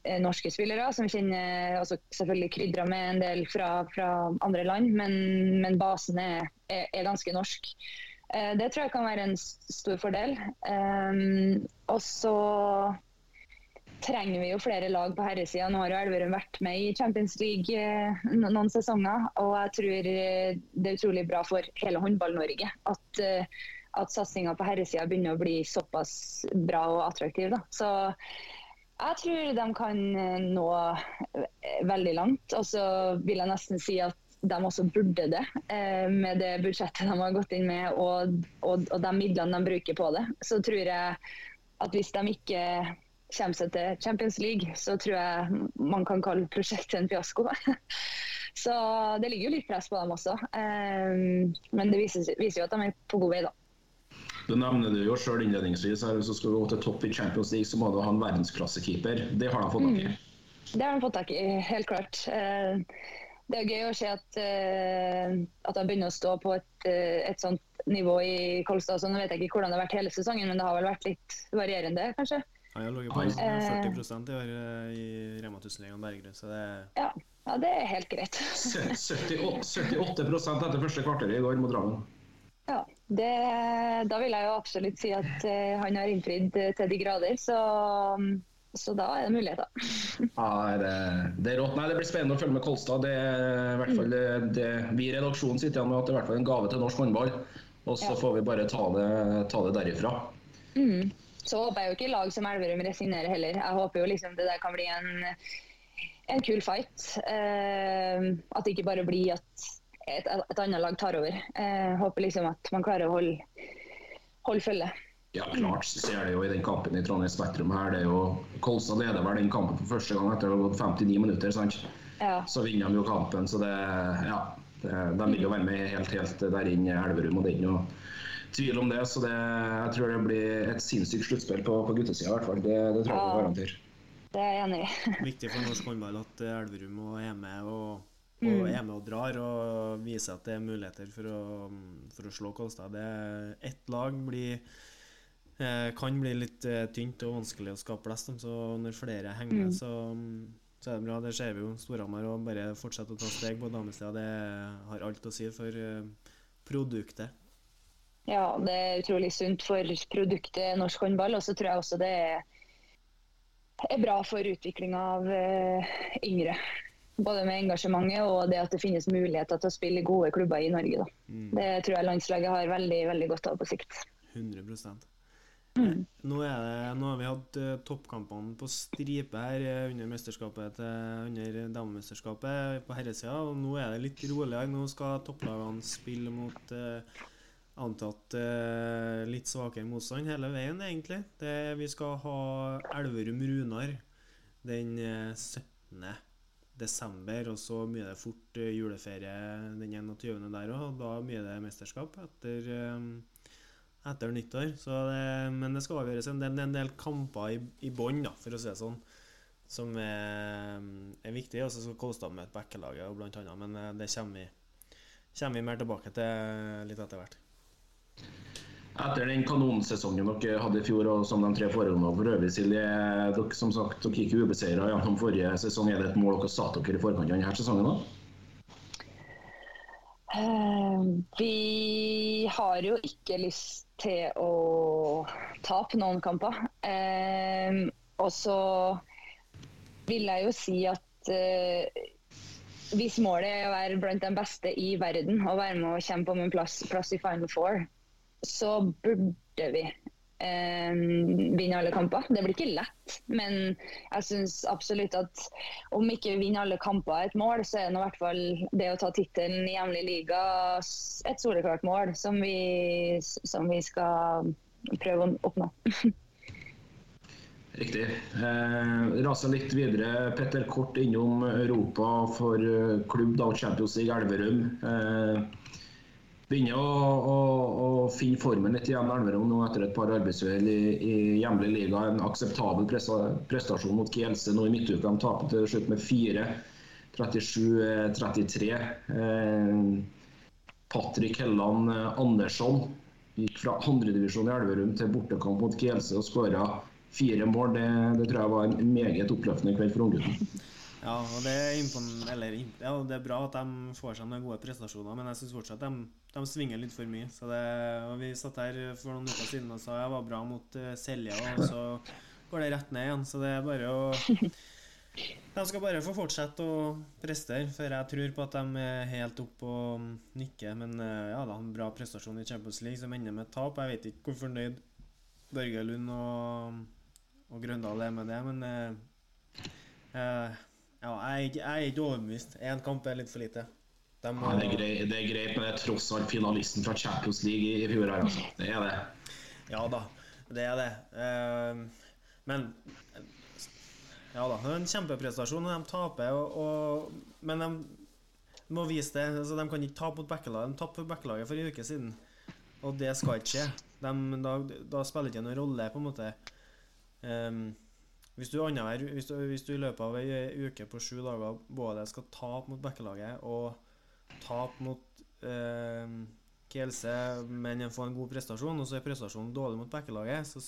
eh, norske spillere, som kjenner altså selvfølgelig krydra med en del fra, fra andre land, men, men basen er, er, er, ganske norsk. Eh, det tror jeg kan være en stor fordel. Um, og så trenger vi jo flere lag på herresida. Nå har jo Elverum vært med i Champions League eh, noen sesonger. Og jeg tror eh, det er utrolig bra for hele Håndball-Norge at, eh, at satsinga på herresida begynner å bli såpass bra og attraktiv. Da. Så jeg tror de kan nå veldig langt. Og så vil jeg nesten si at de også burde det, med det budsjettet de har gått inn med og, og, og de midlene de bruker på det. Så tror jeg at hvis de ikke kommer seg til Champions League, så tror jeg man kan kalle prosjektet en fiasko. så det ligger jo litt press på dem også. Um, men det viser, viser, jo at de er på god vei, da. Du nevner det jo sjøl innledningsvis. her, Hvis du skal gå til topp i Champions League, så må du ha en verdensklassekeeper. Det har de fått tak i. Mm. Det har de fått tak i, helt klart. Uh, det er gøy å se at, uh, at de begynner å stå på et, et sånt nivå i Kolstad. Så nå vet jeg ikke hvordan det har vært hele sesongen, men det har vel vært litt varierende, kanskje. Han har ligget på 40 i år eh, i Rema 1000-ligaen Bergerud, så det ja. ja, det er helt greit. 78, 78% etter første kvarteret i går mot Drammen. Ja, det, da vil jeg jo absolutt si at uh, han har innfridd til de grader, så, så da er det muligheter. ja, det, det, er rått. Nei, det blir spennende å følge med Kolstad. Det er i hvert fall det, det, vi i redaksjonen sitter igjen med at det er i hvert fall en gave til norsk håndball. Og så ja. får vi bare ta det, ta det derifra. Mm. Så håper jeg jo ikke lag som Elverum resignerer heller. Jeg håper jo liksom det der kan bli en, en kul fight. Uh, at det ikke bare blir at et, et annet lag tar over. Uh, håper liksom at man klarer å holde, holde følge. Ja, klart. så Ser det jo i den kampen i Trondheim Spektrum her. det er jo Kolstad leder vel den kampen for første gang etter å ha gått 59 minutter. sant? Ja. Så vinner de jo kampen. Så det, ja, det, de vil jo være med helt, helt der inn i Elverum. og det er ikke noe tvil om det. Så det, jeg tror det blir et sinnssykt sluttspill på, på guttesida i hvert fall. Det, det tror jeg vi garanterer. Det er jeg enig i. Viktig for norsk håndball at Elverum er med og, og, mm. er med og drar og viser at det er muligheter for å, for å slå Kolstad. Ett lag blir eh, kan bli litt eh, tynt og vanskelig å skape blest. Så når flere henger med, mm. så, så, er det bra. Det ser vi jo. Storhamar og bare fortsette å ta steg på damesida. Det har alt å si for eh, produktet. Ja, det er utrolig sunt for produktet norsk håndball. Og så tror jeg også det er, er bra for utviklinga av uh, yngre. Både med engasjementet og det at det finnes muligheter til å spille i gode klubber i Norge. Mm. Det tror jeg landslaget har veldig, veldig godt av på sikt. 100% mm. nå, det, nå, har vi hatt uh, toppkampene på stripe her uh, under mesterskapet til, under damemesterskapet på herresida. Og nå er det litt roligere. Nå skal topplagene spille mot uh, antatt eh, litt svakere motstand hele veien, egentlig. Det, vi skal ha Elverum-Runar den eh, 17. desember, og så blir det fort eh, juleferie den 21. der òg. Da blir det mesterskap etter, eh, etter nyttår. Det, men det skal avgjøres en, en del kamper i, i bånn, for å si det sånn. Som er, er viktig. Og så skal Kolstad møte Bekkelaget, blant annet. Men eh, det kommer vi, kommer vi mer tilbake til litt etter hvert. Etter den kanonsesongen dere hadde i fjor, og som de tre foregående for øvrig, Silje, dere som sagt, dere gikk ubeseira gjennom forrige sesong. Er det et mål dere satte dere i forkant av denne sesongen? da? Uh, vi har jo ikke lyst til å tape noen kamper. Uh, og så vil jeg jo si at uh, hvis målet er å være blant de beste i verden og være med å kjempe om en plass, plass i Final Four, så burde vi eh, vinne alle kamper. Det blir ikke lett, men jeg syns absolutt at om ikke vi vinner alle kamper et mål, så er det i hvert fall det å ta tittelen i hjemlig liga et soleklart mål som vi, som vi skal prøve å oppnå. Riktig. Eh, Rasa litt videre. Petter, kort innom Europa for eh, klubb da, Champions League Elverum. Eh, begynner å, å, å, finne formen litt igjen Elverum nå etter et par arbeidsuhell i, i hjemlig liga. En akseptabel prestasjon mot Kielse nå i midtuka. De taper til slutt med 4. 37-33. Eh, Patrick Helland Andersson gikk fra andredivisjon i Elverum til bortekamp mot Kielse og skåra fire mål. Det, det, tror jeg var en meget oppløftende kveld for unggutten. Ja, og det er, eller, ja, det er bra at de får seg noen gode prestasjoner, men jeg syns fortsatt de, de, svinger litt for mye. Det, Vi satt her for noen uker siden og sa jeg var bra mot uh, Selja, og så går det rett ned igjen. Så det er bare å De skal bare få fortsette å prestere, for jeg tror på at de er helt oppe og nikker. Men ja, ja da, en bra prestasjon i Champions League som ender med tap. Jeg vet ikke hvor fornøyd Børge Lund og, og Grøndal er med det, men eh, eh, ja, jeg, jeg er ikke overbevist. Én kamp er litt for lite. De må... ja, det, er greit, det er greit, men det er tross alt finalisten fra Champions League i, i fjor altså. Det er det. Ja da, det er det. Uh, men ja da, det er en kjempeprestasjon. De taper, og, og, men de må vise det. Altså, de kan ikke tape mot backelaget. De tapte for backelaget for en uke siden, og det skal ikke skje. De, da, da, spiller det ikke noen rolle, på en måte. Um, hvis, du annenhver, hvis, du, hvis du i løpet av ei uke på sju dager både skal tape mot Bekkelaget og tape mot eh, Kielse, men få en god prestasjon, og så er prestasjonen dårlig mot Bekkelaget, så,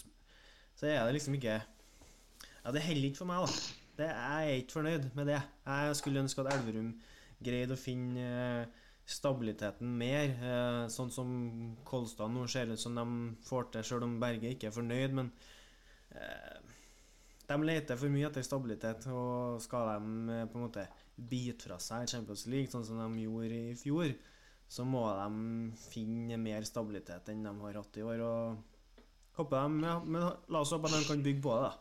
så er det liksom ikke ja, Det holder ikke for meg, da. Det, jeg er ikke fornøyd med det. Jeg skulle ønske at Elverum greide å finne uh, stabiliteten mer. eh, sånn som Kolstad nå ser ut som de får til, sjøl om Berge ikke er fornøyd. Men uh, de leter for mye etter stabilitet, og skal de på en måte bite fra seg Champions League, sånn som de gjorde i fjor, så må de finne mer stabilitet enn de har hatt i år. og håper de, ja, men La oss håpe at de kan bygge på det. da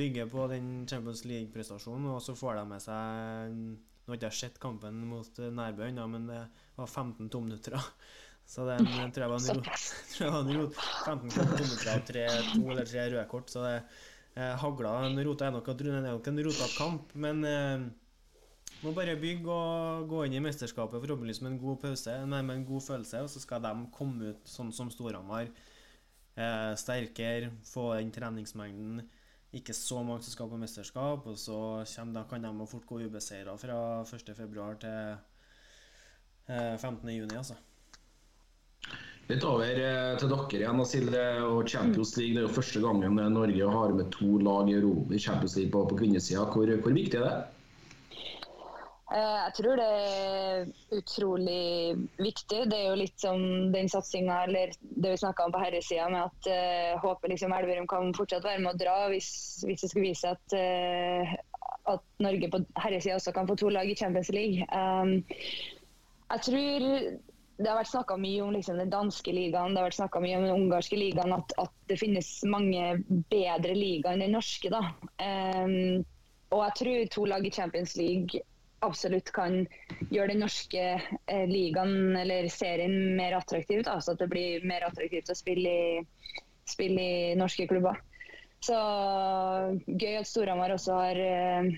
Bygge på den Champions League-prestasjonen, og så får de med seg Nå har ikke jeg sett kampen mot Nærbø ennå, men det var 15 tomminutter. Så den tror jeg var en rot. Tror jeg var en rot. 15 tomminutter og tre, to eller 3 røde kort, så det eh, hagla. En rota er nok, en rota kamp, men eh, må bare bygge og gå inn i mesterskapet forhåpentligvis med en god pause, med en god følelse, og så skal de komme ut sånn som Storhamar. Eh, sterkere, få den treningsmengden ikke så mange som skal på mesterskap. Og så da kan de fort gå ubeseira fra 1.2. til eh, 15.6, altså. Litt over eh, til dere igjen, Silje. og Champions League det er jo første gangen Norge har med to lag i Champions League på, på kvinnesida. Hvor, hvor viktig er det? Eh, jeg tror det er utrolig viktig. Det er jo litt som den satsinga eller det vi snakka om på herresida, med at uh, håper liksom Elverum kan fortsatt være med å dra hvis, hvis det skal vise at, uh, at Norge på herresida også kan få to lag i Champions League. Um, jeg tror det har vært snakka mye om liksom, den danske ligaen, det har vært mye om den ungarske ligaen, at, at, det finnes mange bedre ligaer enn den norske. da. Um, og jeg tror to lag i Champions League absolutt kan gjøre den norske eh, ligaen eller serien mer attraktiv. Da, så at det blir mer attraktivt å spille i, spille i norske klubber. Så gøy at Storhamar også har eh,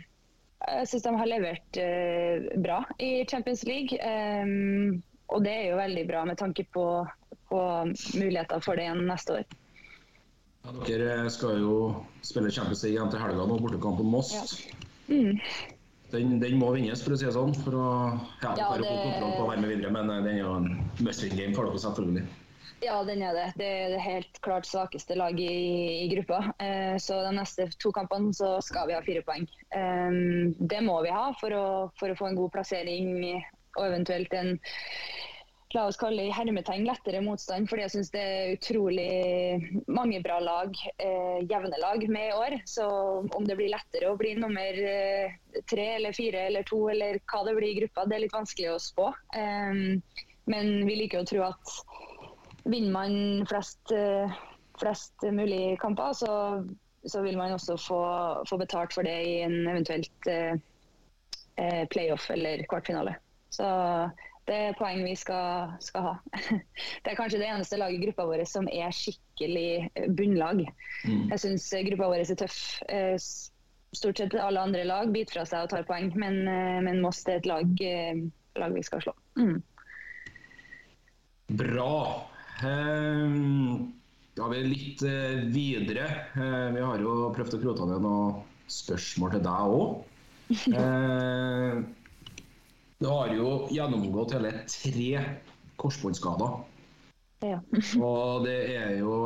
Jeg syns de har levert eh, bra i Champions League. Um, og det er jo veldig bra med tanke på, på muligheter for det igjen neste år. Ja, dere skal jo spille Champions League igjen til helga nå, bortekamp mot Moss. Ja. Mm. Den, den, må vinnes, for å si det sånn. For å ja, ja, det... få kontroll på å være med videre. Men eh, den er jo en must win game for dere, selvfølgelig. Ja, den er det. Det er det helt klart svakeste laget i, i gruppa. Eh, så de neste to kampene så skal vi ha fire poeng. Eh, det må vi ha for å, for å få en god plassering og eventuelt en la oss kalle i hermetegn lettere motstand. Fordi jeg syns det er utrolig mange bra lag, eh, jevne lag, med i år. Så om det blir lettere å bli nummer eh, tre eller fire eller to eller hva det blir i gruppa, det er litt vanskelig å spå. Eh, men vi liker å tro at vinner man flest, eh, flest mulig kamper, så, så, vil man også få, få, betalt for det i en eventuelt eh, eh, playoff eller kvartfinale. Så det er poeng vi skal, skal, ha. Det er kanskje det eneste laget i gruppa vår som er skikkelig bunnlag. Mm. Jeg syns gruppa vår er tøff. Eh, stort sett alle andre lag biter fra seg og tar poeng, men, eh, men Moss er et lag, eh, lag, vi skal slå. Mm. Bra. Um, da er vi litt videre. vi har jo prøvd å krote ned noen spørsmål til deg òg. Du har jo gjennomgått hele tre korsbåndskader. Ja. og det er jo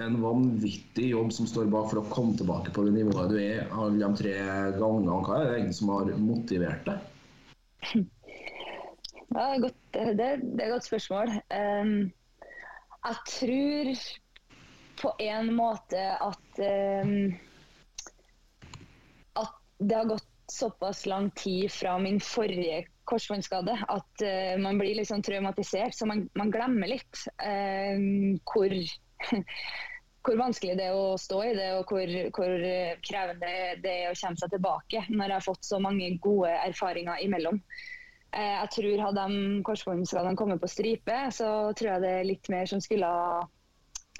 en vanvittig jobb som står bak for å komme tilbake på det nivået du er alle de tre gangene. Hva er det egentlig som har motivert deg? Ja, godt, det, det, er et godt spørsmål. Um, jeg tror på en måte at um, det har gått såpass lang tid fra min forrige korsbåndskade at uh, man blir liksom traumatisert, så man, man glemmer litt uh, hvor, hvor vanskelig det er å stå i det, og hvor, hvor, krevende det er å komme seg tilbake når jeg har fått så mange gode erfaringer imellom. Uh, jeg tror Hadde de korsbåndskadene kommet på stripe, så tror jeg det er litt mer som skulle ha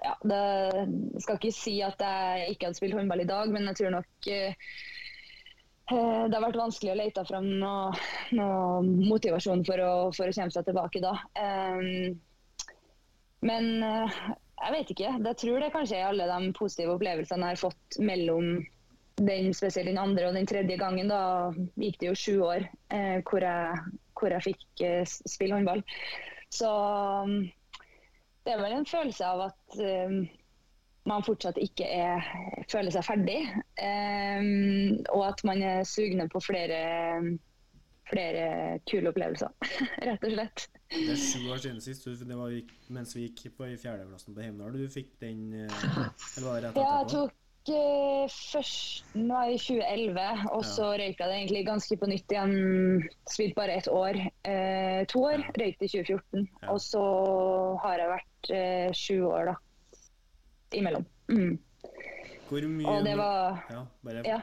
ja, det skal ikke si at jeg ikke hadde spilt håndball i dag, men jeg tror nok Eh, det har vært vanskelig å lete fram noe, noe motivasjon for å, for å, komme seg tilbake da. Um, men uh, jeg vet ikke. Jeg tror det kanskje er alle de positive opplevelsene jeg har fått mellom den, spesielt den andre og den tredje gangen. Da gikk det jo sju år hvor, jeg, hvor, jeg, fikk spille håndball. Så um, det er vel en følelse av at man fortsatt ikke er, føler seg ferdig. Um, og at man er sugne på flere, flere kule opplevelser, rett og slett. Det er sju år siden sist, det var mens vi gikk på i fjerdeklassen på Heimdal du fikk den eh, eller var det rett etterpå? Ja, jeg tok uh, først nå i 2011, og ja. så røyka det egentlig ganske på nytt igjen. Spilte bare ett år. Uh, to år. Ja. Røykte i 2014. Ja. Og så har jeg vært uh, sju år, da imellom. Mm. Hvor mye Og det var Ja, bare ja.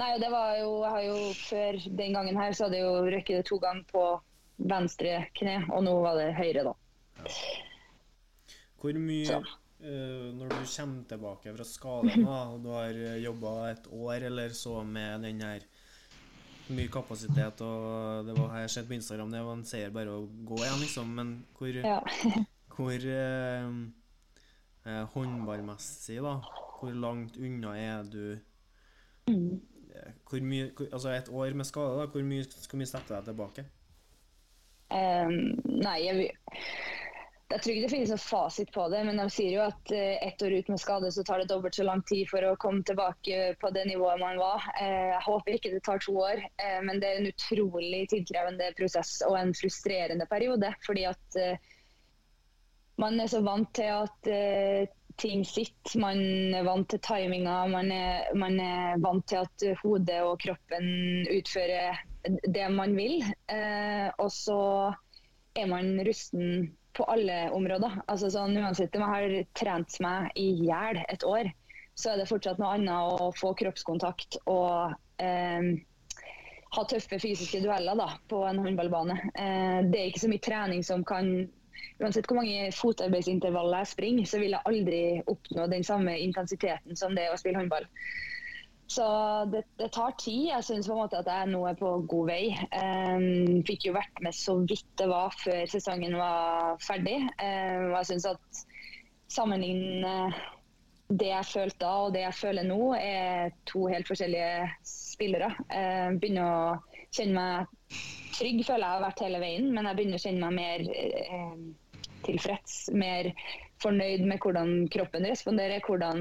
Nei, det var jo Jeg har jo før den gangen her så hadde jeg jo røkket det to ganger på venstre kne, og nå var det høyre, da. Ja. Hvor mye uh, Når du kommer tilbake fra skaden, og du har jobba et år eller så med den her mye kapasitet, og det var, jeg har sett på Instagram det var en seier bare å gå igjen, liksom, men hvor, ja. hvor uh, eh, håndballmessig, da? Hvor langt unna er du mm. hvor mye, hvor, Altså et år med skade, da, hvor mye skal vi sette deg tilbake? Um, nei, jeg, jeg, tror ikke det finnes noen fasit på det, men de sier jo at uh, ett år ut med skade, så tar det dobbelt så lang tid for å komme tilbake på det nivået man var. Uh, jeg håper ikke det tar to år, uh, men det er en utrolig tidkrevende prosess og en frustrerende periode. fordi at man er så vant til at uh, ting sitter. Man er vant til timinga. Man man er, vant til at hodet og kroppen utfører det man vil. Uh, og så er man rusten på alle områder. Altså sånn, Uansett om jeg har trent meg i hjel et år, så er det fortsatt noe annet å få kroppskontakt og uh, ha tøffe fysiske dueller da, på en håndballbane. det er ikke så mye trening som kan uansett hvor mange fotarbeidsintervaller jeg springer, så vil jeg aldri oppnå den samme intensiteten som det å spille håndball. Så det, det tar tid. Jeg syns at jeg nå er på god vei. Um, fikk jo vært med så vidt det var før sesongen var ferdig. Um, jeg syns at sammenligne det jeg følte da og det jeg føler nå, er to helt forskjellige spillere. Um, begynner å kjenne meg trygg, føler jeg har vært hele veien, men jeg begynner å kjenne meg mer eh, tilfreds, mer fornøyd med hvordan kroppen responderer, hvordan,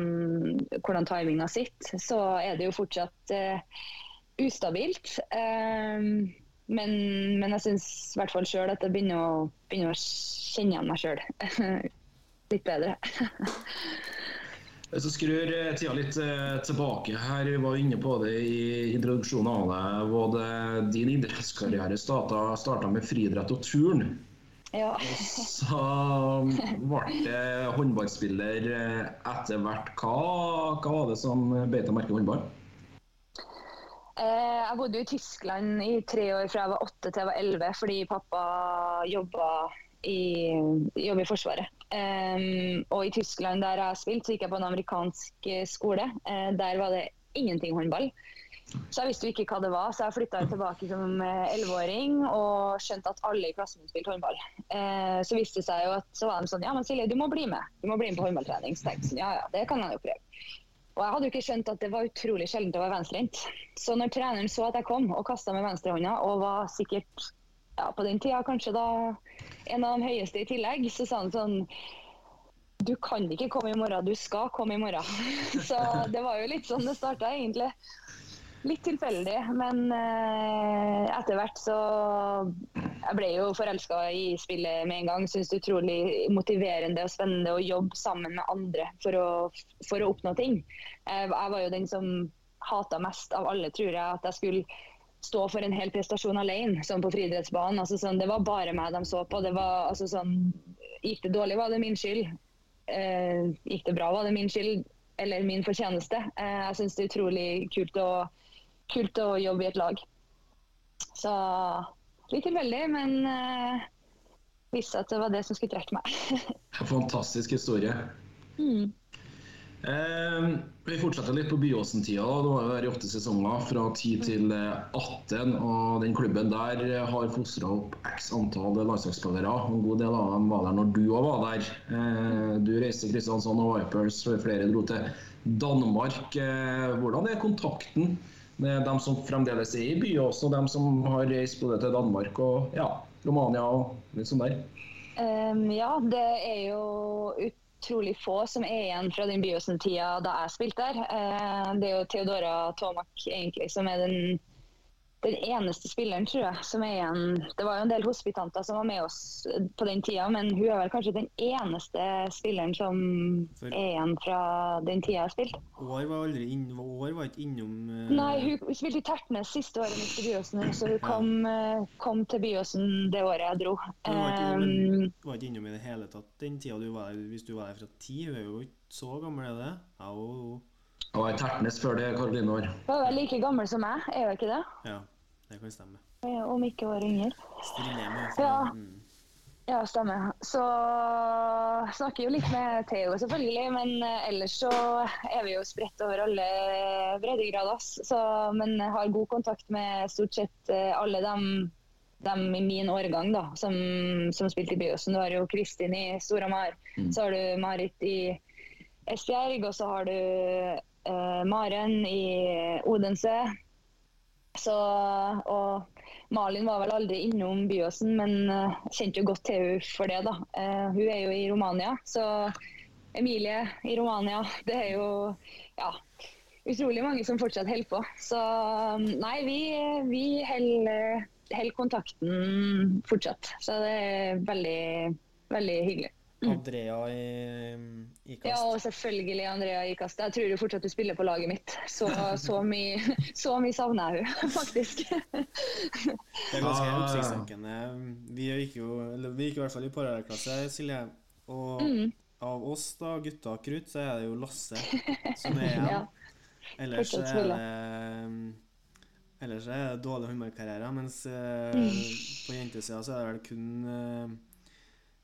hvordan timinga sitter, så er det jo fortsatt eh, ustabilt. Eh, men, men, jeg syns i hvert fall sjøl at jeg begynner å, begynner å kjenne igjen meg sjøl litt bedre. Hvis du skrur eh, tida litt tilbake her, vi var inne på det i introduksjonen av deg. Både din idrettskarriere starta med friidrett og turn? Ja. så ble det håndballspiller eh, etter hvert. Hva, hva var det som beit deg merke i håndball? Eh, jeg bodde i Tyskland i tre år fra jeg var åtte til jeg var elleve, fordi pappa jobba i, i Forsvaret. Um, og i Tyskland der jeg har spilt, så gikk jeg på en amerikansk skole. Uh, der var det ingenting håndball. Så jeg visste jo ikke hva det var, så jeg flytta tilbake som eh, elleveåring og skjønte at alle i klassen min spilte håndball. Eh, så viste det seg jo at så var de sånn Ja, men Silje, du må bli med. Du må bli med på håndballtrening. Så tenkte jeg sånn, ja ja, det kan jeg jo prøve. Og jeg hadde jo ikke skjønt at det var utrolig sjeldent å være venstrehendt. Så når treneren så at jeg kom og kasta med venstrehånda og var sikkert ja, på den tida kanskje da en av de høyeste i tillegg, så sa han sånn du kan ikke komme i morgen, du skal komme i morgen. Så det var jo litt sånn det starta, egentlig. Litt tilfeldig, men eh, etter hvert så Jeg ble jo forelska i spillet med en gang. Syns det er utrolig motiverende og spennende å jobbe sammen med andre for å, for å oppnå ting. Uh, jeg var jo den som hata mest av alle, tror jeg. At jeg skulle stå for en hel prestasjon alene, sånn på friidrettsbanen. Altså, sånn, det var bare meg de så på. Det var, altså, sånn, gikk det dårlig, var det min skyld. Eh, gikk det bra, var det min skyld eller min fortjeneste. Eh, jeg syns det er utrolig kult å, kult å, jobbe i et lag. Så litt tilfeldig, men eh, visste at det var det som skulle trekke meg. Fantastisk historie. Mm. Eh, vi fortsetter litt på Byåsen-tida. Det var jo der i åtte sesonger, fra 10 til 18. Eh, og den klubben der har fostra opp x antall landslagsspillere. En god del av dem var der når du òg var der. Eh, du reiste til Kristiansand og Vipers, flere dro til Danmark. Eh, hvordan er kontakten med dem som fremdeles er i Byåsen, og dem som har reist både til Danmark og ja, Romania og litt sånn der? Um, ja, det er jo ut utrolig få som er igjen fra den Byåsen-tida da jeg spilte der. Eh, det er jo Theodora Tomak egentlig som er den den eneste spilleren, tror jeg, som er igjen Det var jo en del hospitanter som var med oss på den tida, men hun er vel kanskje den eneste spilleren som For... er igjen fra den tida jeg har spilt. År var aldri inn, år var ikke innom uh... Nei, hun spilte i Tertnes siste året mitt i Byåsen, så hun kom, uh, kom, til Byåsen det året jeg dro. Hun var ikke, um, men, var ikke innom i det hele tatt den tida du var der, hvis du var der fra ti? Hun er jo ikke så gammel, er det? Ja, og... Jeg var i Tertnes før det, Karoline år. Hun er like gammel som meg, er hun ikke det? Ja. Det kan stemme. Om ikke år yngre. Ja. Mm. ja, stemmer. Så snakker jo litt med Theo, selvfølgelig. Men eh, ellers så er vi jo spredt over alle breddegrader. Så, men har god kontakt med stort sett eh, alle dem, dem i min årgang da, som, som spilte i Byåsen. Du har jo Kristin i Storhamar. Mm. Så har du Marit i Esbjerg, og så har du eh, Maren i Odense. Så, og Malin var vel aldri innom Byåsen, men uh, kjente jo godt til henne for det. da. Uh, hun er jo i Romania, så Emilie i Romania Det er jo ja, utrolig mange som fortsatt holder på. Så um, nei, vi, vi holder kontakten fortsatt. Så det er veldig, veldig hyggelig. Mm. Andrea i, i kast. Ja, og selvfølgelig Andrea i kast. Jeg tror jo fortsatt spiller på laget mitt. Så, så mye, så mye savner jeg hun faktisk. det er ganske ah. oppsiktsvekkende. Vi gikk jo vi gikk i hvert fall i parallellklasse, Silje. Og mm. av oss, da, gutta krutt, så er det jo Lasse som er igjen. ja. Ellers er det Ellers er det dårlig håndballkarriere, mens mm. på jentesida så er det vel kun eh,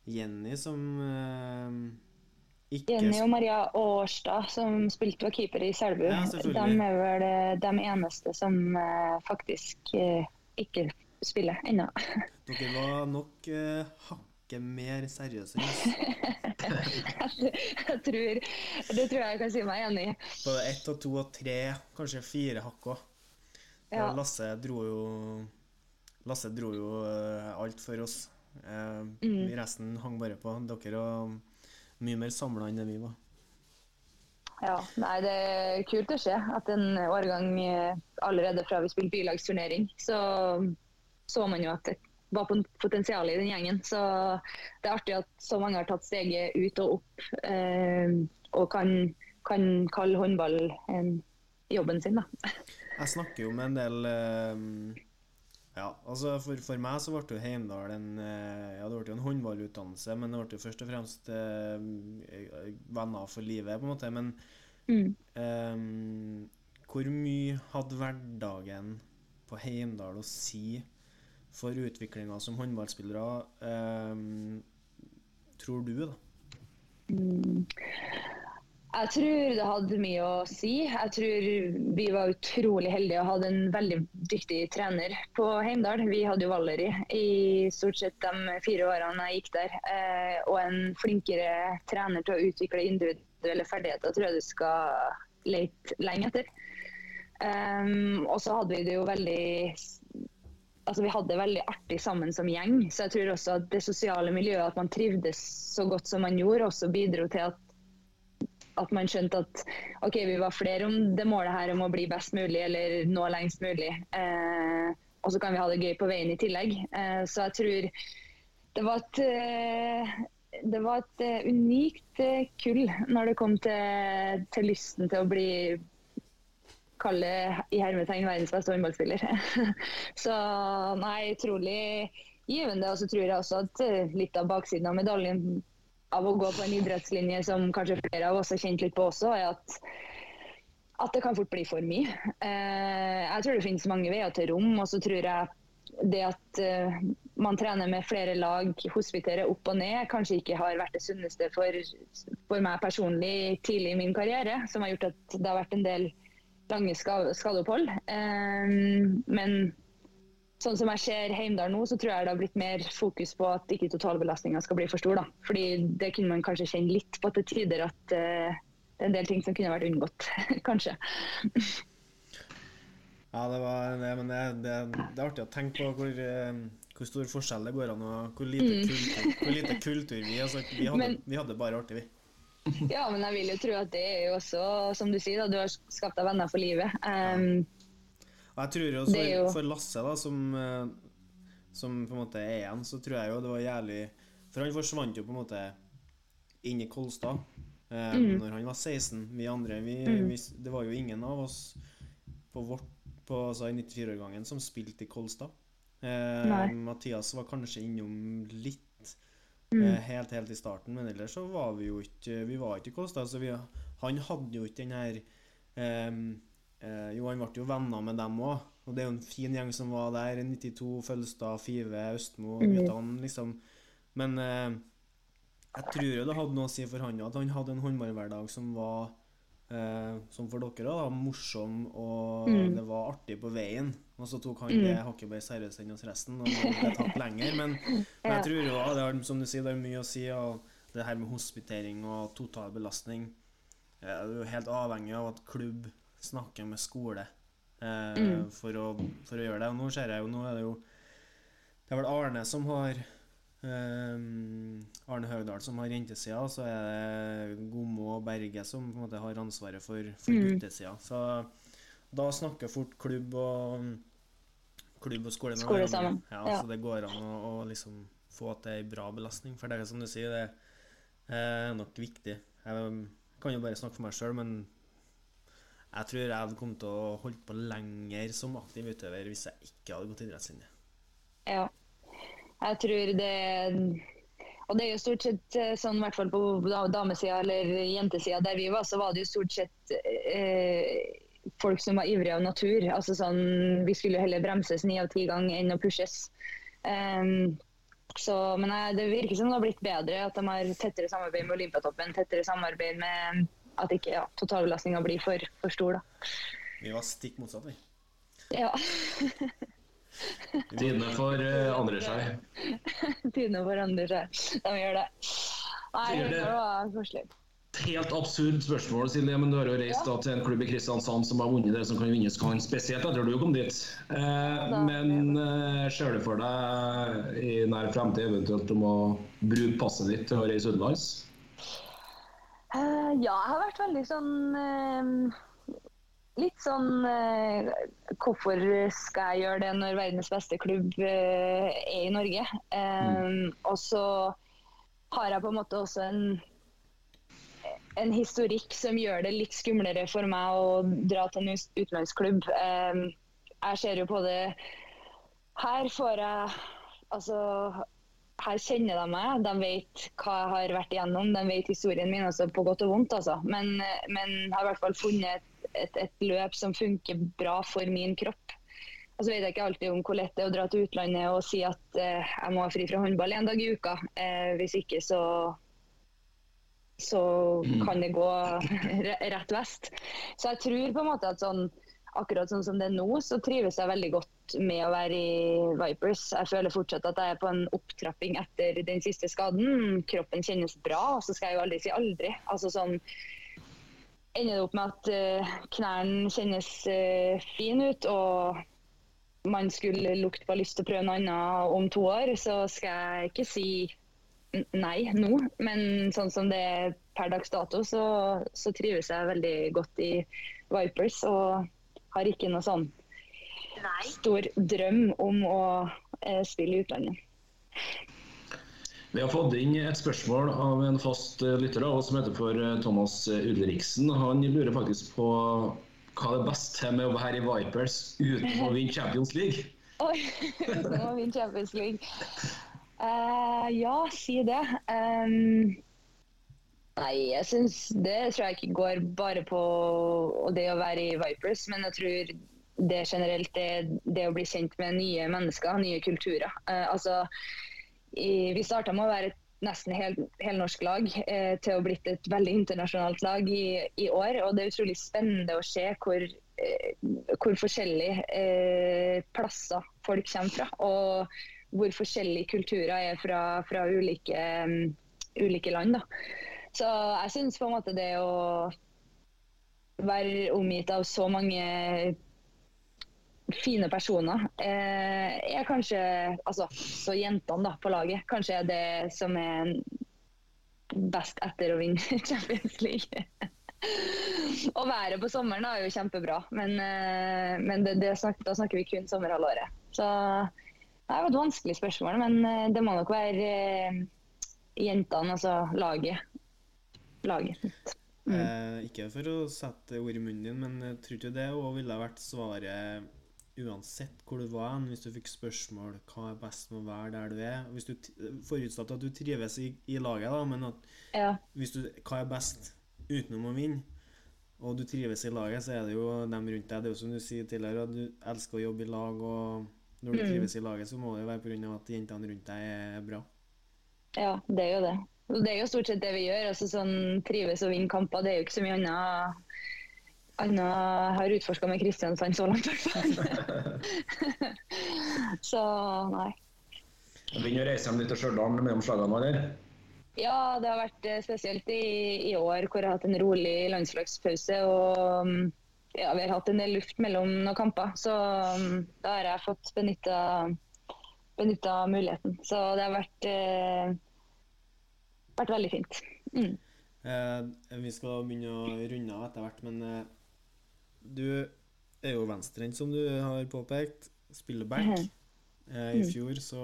Jenny som uh, ikke Jenny og Maria Årstad, som spilte var keeper i Selbu, ja, de er vel eh, de eneste som uh, faktisk uh, ikke spiller ennå. Dere var nok hakket mer seriøse. jeg tror, det tror jeg jeg kan si meg enig i. Både ett og to og tre, kanskje fire hakk òg. Ja. Lasse dro jo Lasse dro jo alt for oss. Eh, mm. Resten hang bare på. Dere var mye mer samla enn det vi var. Ja, nei, Det er kult å se at en årgang eh, allerede fra vi spilte bylagsturnering, så så man jo at det var potensial i den gjengen. Så det er artig at så mange har tatt steget ut og opp eh, og kan, kan kalle håndball en jobben sin. da. Jeg snakker jo med en del eh, ja, altså for, for, meg så ble jo Heimdal en eh, Ja, det ble jo en håndballutdannelse, men det ble jo først og fremst eh, venner for livet, på en måte. Men mm. eh, hvor mye hadde hverdagen på Heimdal å si for utviklinga som håndballspillere, eh, tror du, da? Mm. Jeg tror det hadde mye å si. Jeg tror vi var utrolig heldige og hadde en veldig dyktig trener på Heimdal. Vi hadde jo Valeri i stort sett de fire årene jeg gikk der. Eh, og en flinkere trener til å utvikle individuelle ferdigheter tror jeg du skal lete lenge etter. Um, og så hadde vi det jo veldig altså vi hadde det veldig artig sammen som gjeng. Så jeg tror også at det sosiale miljøet, at man trivdes så godt som man gjorde, også bidro til at at man skjønte at ok, vi var flere om det målet her om å bli best mulig eller nå lengst mulig. Eh, og så kan vi ha det gøy på veien i tillegg. Eh, så jeg tror det var et, eh, det var et uh, unikt uh, kull når det kom til, til, lysten til å bli kalle i hermetegn verdens beste håndballspiller. så nei, utrolig givende. Og så tror jeg også at eh, litt av baksiden av medaljen av å gå på en idrettslinje som kanskje flere av oss har kjent litt på også, er at at det kan fort bli for mye. Eh, jeg tror det finnes mange veier til rom. Og så tror jeg det at eh, man trener med flere lag, hospiterer opp og ned, kanskje ikke har vært det sunneste for, for meg personlig tidlig i min karriere. Som har gjort at det har vært en del lange skadeopphold. Um, men sånn som jeg ser Heimdal nå, så tror jeg det har blitt mer fokus på at ikke totalbelastninga skal bli for stor. da. Fordi det kunne man kanskje kjenne litt på til tider at uh, det er en del ting som kunne vært unngått, kanskje. Ja, det, var, det, men det, det, det, er artig å tenke på hvor, uh, hvor stor forskjell det går an, og hvor lite, mm. kultur, hvor lite kultur vi altså, vi, hadde, men, vi hadde bare artig, vi. Ja, men jeg vil jo tro at det er jo også, som du sier, da, du har skapt deg venner for livet. Um, og jeg tror jo for, Lasse, da, som, eh, som på en måte er igjen, så tror jeg jo det var jævlig For han forsvant jo på en måte inn i Kolstad eh, mm. når han var 16. Vi andre, vi, mm. vi, det var jo ingen av oss på vårt på, altså, i 94-årgangen som spilte i Kolstad. Eh, Mathias var kanskje innom litt Mm. Eh, helt, helt i starten. Men ellers så var vi jo ikke Vi var ikke i Kolstad. Så vi, han hadde jo ikke den her um, uh, Jo, han ble jo venner med dem òg. Og det er jo en fin gjeng som var der. 92, Følstad, Five, Østmo, mm. guttene, liksom. Men eh, jeg tror jo det hadde noe å si for han at han hadde en håndballhverdag som var Eh, som for dere da, morsom, og mm. det var artig på veien. Og så tok han mm. det hakket mer seriøst enn oss resten, og det tok lenger. Men, men jeg tror jo det har, som du sier, det er mye å si. Og det her med hospitering og total belastning Det er jo helt avhengig av at klubb snakker med skole eh, mm. for, å, for, å, gjøre det. Og nå ser jeg jo Nå er det jo Det er vel Arne som har eh, Arne Høgdahl som har jentesida, så er det Gomo og Berge som på en måte har ansvaret for, for mm. guttesida. Så da snakker fort klubb og klubb og skole, skole sammen. Ja, ja. Så det går an å, å liksom få til ei bra belastning. For det er som du sier, det er nok viktig. Jeg kan jo bare snakke for meg sjøl, men jeg tror jeg hadde kommet til å holde på lenger som aktiv utøver hvis jeg ikke hadde gått idrettslinje. Ja. Jeg tror det og det er jo stort sett eh, sånn, i hvert fall på damesida eller jentesida der vi var, så var det jo stort sett eh, folk som var ivrige av natur. Altså sånn, Vi skulle jo heller bremses ni av ti ganger enn å pushes. Um, så, men det virker som det har blitt bedre, at de har tettere samarbeid med Olympiatoppen. Tettere samarbeid med at ikke ja, totalbelastninga blir for, for stor. da. Vi var stikk motsatt, vi. Ja. Tidene for uh, andre seg. Tidene for andre seg. De gjør det. Nei, det var koselig. Helt absurd spørsmål, Silje, men du har jo reist ja. til en klubb i Kristiansand som har vunnet det som kan vinnes kan, spesielt etter du kom dit. Eh, men eh, ser du for deg i nær fremtid eventuelt om å bruke passet ditt til å reise utenlands? Uh, ja, jeg har vært veldig sånn uh, litt sånn uh, Hvorfor skal jeg gjøre det når verdens beste klubb er i Norge? Mm. Og så har jeg på en måte også en, en historikk som gjør det litt skumlere for meg å dra til en utenlandsklubb. jeg ser jo på det Her får jeg Altså her kjenner de meg, de vet hva jeg har vært igjennom, de vet historien min, altså på godt og vondt. Altså. Men, men jeg har i hvert fall funnet et, et, løp som funker bra for min kropp. Og så vet jeg ikke alltid om hvor lett det er å dra til utlandet og si at eh, jeg må ha fri fra håndball en dag i uka. Eh, hvis ikke så, så mm. kan det gå rett vest. Så jeg tror på en måte at sånn, akkurat sånn som det er nå, så trives jeg veldig godt med å være i Vipers. Jeg føler fortsatt at jeg er på en opptrapping etter den siste skaden. Kroppen kjennes bra, så skal jeg jo aldri si aldri. Altså sånn ender det opp med at uh, knærne kjennes uh, fine ut, og man skulle lukte på lyst til å prøve noe annet om to år, så skal jeg ikke si nei nå. Men sånn som det er per dags dato, så, så trives jeg veldig godt i Vipers. Og har ikke noe sånn stor drøm om å eh, spille i utlandet. Vi har fått inn et spørsmål av en fast eh, lytter av oss som heter for eh, Thomas Ulriksen. Han lurer faktisk på hva det beste med å være i Vipers uten å vinne Champions League? Oi, uten å vinne Champions League. Uh, ja, si det. Um, nei, jeg syns det tror jeg ikke går bare på det å være i Vipers, men jeg tror det generelt er det å bli kjent med nye mennesker, nye kulturer. Uh, altså, i, vi starta med å være et nesten hel, helnorsk lag eh, til å blitt et veldig internasjonalt lag i, i, år. Og det er utrolig spennende å se hvor, eh, hvor forskjellige eh, plasser folk kommer fra. Og hvor forskjellige kulturer er fra, fra ulike, um, ulike, land. Da. Så jeg syns på en måte det å være omgitt av så mange fine personer eh, er kanskje Altså, så jentene da, på laget kanskje er det som er best etter å vinne Champions League. Å være på sommeren er jo kjempebra, men, eh, men det, det snak, da snakker vi kun sommerhalvåret. Så det jo et vanskelig spørsmål, men eh, det må nok være eh, jentene, altså laget. Laget. Mm. Eh, ikke for å sette ord i munnen din, men jeg tror ikke det òg ville vært svaret uansett hvor du var hvis du fikk spørsmål hva er best med å være der du er hvis du Forutsatt at du trives i, i laget, da, men at ja. hvis du, hva er best utenom å vinne, og du trives i laget, så er det jo dem rundt deg. Det er jo som du sier tidligere, at du elsker å jobbe i lag, og når du mm. trives i laget, så må det jo være pga. at jentene rundt deg er bra. Ja, det er jo det. Det er jo stort sett det vi gjør. altså sånn Trives og vinne kamper, det er jo ikke så mye annet Anna har utforska med Kristiansand så langt, i hvert fall. så nei. Begynner å reise hjem litt til Stjørdal mellom slagene, eller? Ja, det har vært eh, spesielt i, i, år hvor jeg har hatt en rolig landslagspause. Og mm, ja, vi har hatt en del luft mellom noen kamper. Så mm, da har jeg fått benytta, benytta muligheten. Så det har vært, eh, vært veldig fint. Mm. Eh, vi skal begynne å runde av etter hvert, men eh, du er jo venstrehendt, som du har påpekt. Spiller back. Mhm. Eh, I mm. fjor så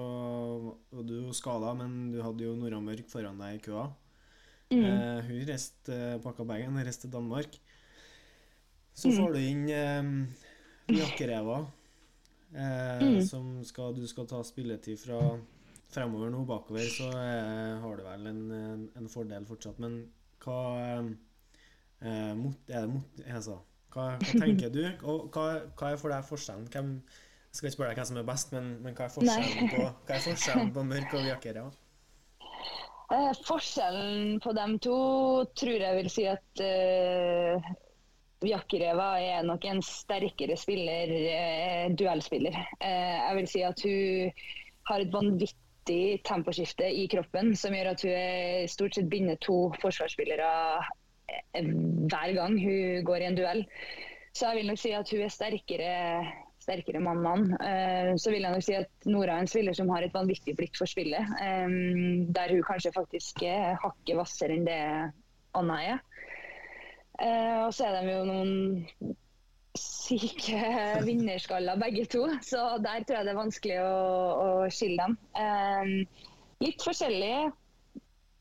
var du skada, men du hadde jo Nora Mørk foran deg i køa. Mm. Eh, hun reiste, eh, pakka bagen og reiste til Danmark. Så mm. får du inn eh, Jakkereva, eh, mm. som skal, du skal ta spilletid fra fremover nå. Bakover så eh, har du vel en, en, en, fordel fortsatt, men hva eh, mot, er det mot, altså, hva, hva, tenker du, og hva, hva, er for deg forskjellen? Hvem, jeg skal ikke spørre deg hvem som er best, men, men hva, er forskjellen på, hva er forskjellen på mørk og jakere? Eh, forskjellen på dem to tror jeg vil si at eh, Jakkereva er nok en sterkere spiller, eh, duellspiller. Uh, jeg vil si at hun har et vanvittig temposkifte i kroppen som gjør at hun stort sett binder to forsvarsspillere hver gang hun går i en duell. Så jeg vil nok si at hun er sterkere, sterkere mann mann. Uh, så vil jeg nok si at Nora er en spiller som har et vanvittig blikk for spillet. Um, der hun kanskje faktisk er hakket hvassere enn det Anna er. Og så er de jo noen syke vinnerskaller begge to, så der tror jeg det er vanskelig å, å skille dem. Eh, litt forskjellig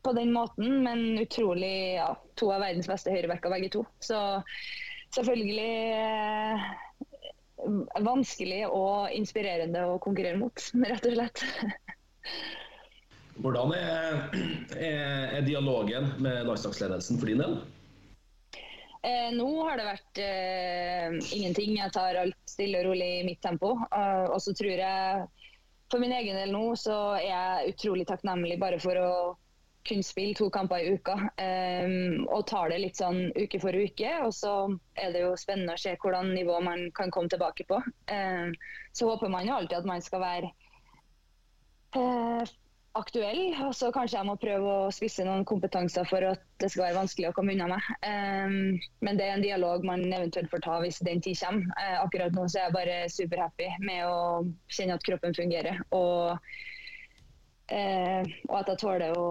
på den måten, men utrolig ja, to av verdens beste høyrebacker begge to. Så selvfølgelig eh, vanskelig og inspirerende å konkurrere mot, rett og slett. Hvordan er, er, er dialogen med landslagsledelsen for din del? Eh, nå har det vært eh, ingenting. Jeg tar alt stille og rolig i mitt tempo. Uh, og så tror jeg for min egen del nå så er jeg utrolig takknemlig bare for å kunne spille to kamper i uka. Um, og tar det litt sånn uke for uke. Og så er det jo spennende å se hvordan nivå man kan komme tilbake på. Um, så håper man jo alltid at man skal være uh, aktuell. Og så kanskje jeg må prøve å spisse noen kompetanser for at det skal være vanskelig å komme unna meg. Um, men det er en dialog man eventuelt får ta hvis den tid kommer. Uh, akkurat nå så er jeg bare superhappy med å kjenne at kroppen fungerer. og uh, og at jeg tåler å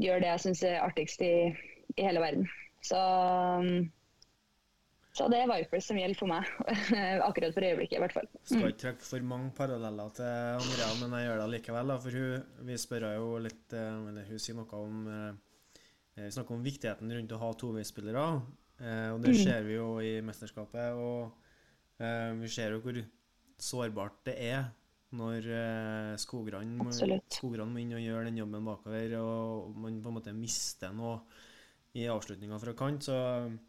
gjøre det jeg syns er artigst i, i, hele verden. Så, um, så det er Vipers som gjelder for meg, akkurat for øyeblikket i hvert fall. Mm. Skal ikke trekke for mange paralleller til Andrea, men jeg gjør det likevel. Da, for hun, vi spør jo litt eh, Eller hun sier noe om eh, Vi snakker om viktigheten rundt å ha toveisspillere. Eh, og det ser vi jo i mesterskapet. Og eh, vi ser jo hvor sårbart det er når eh, skogran må, skogran må inn og gjøre den jobben bakover, og man på en måte mister noe i avslutninga fra kant. Så,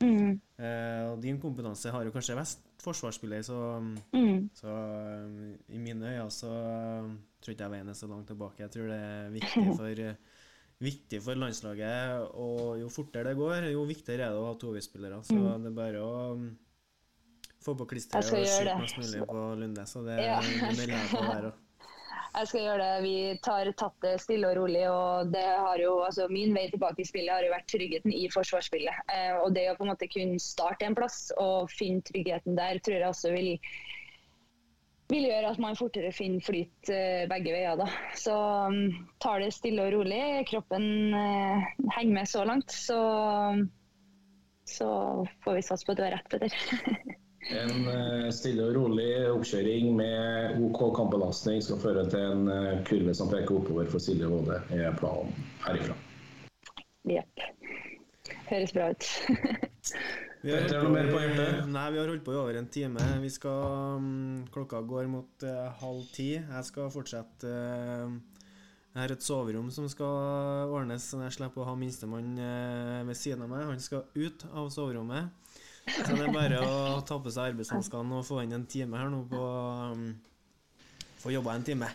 Mm. eh, og din kompetanse har jo kanskje best forsvarsspiller, så, Mm. så eh, i mine øyne så eh, tror ikke jeg veien er så langt tilbake. Jeg tror det er viktig for, eh, viktig for landslaget, og jo fortere det går, jo viktigere er det å ha toveisspillere. Så det er bare å mm, få på klisteret og skyte mest mulig på Lunde. Så det, Ja. det melder jeg på der òg. Jeg skal gjøre det. Vi tar tatt det stille og rolig. og jo, altså Min vei tilbake i spillet har jo vært tryggheten i forsvarsspillet. Eh, og Det å på en måte kunne starte en plass og finne tryggheten der, tror jeg også vil, vil gjøre at man fortere finner flyt eh, begge veier. da. Så um, tar det stille og rolig. Kroppen eh, henger med så langt. Så, så får vi satse på at du har rett, Petter. En eh, stille og rolig oppkjøring med OK kampbelastning skal føre til en eh, kurve som peker oppover for Silje Våde, er planen herifra. Jepp. Høres bra ut. Vi har holdt noe mer på Nei, vi har holdt på i over en time. Vi skal, mm, klokka går mot uh, halv ti. Jeg skal fortsette uh, Jeg har et soverom som skal ordnes, så jeg slipper å ha minstemann ved siden av meg. Han skal ut av soverommet. Så det er bare å ta på seg arbeidshanskene og få inn en time her nå på um, Få jobba en time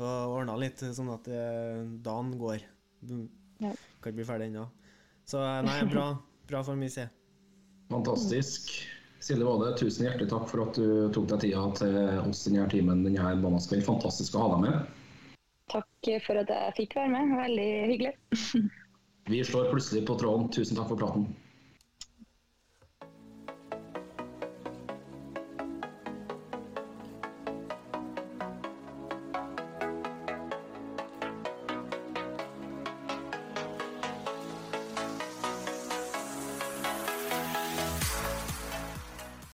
og ordna litt, sånn at eh, dagen går. Du kan ikke bli ferdig ennå. Så eh, nei, bra. Bra for min side. Fantastisk. Silje Våde, tusen hjertelig takk for at du tok deg tida til oss denne timen denne månedskvelden. Fantastisk å ha deg med. Takk for at jeg fikk være med. Veldig hyggelig. Vi slår plutselig på tråden. Tusen takk for praten.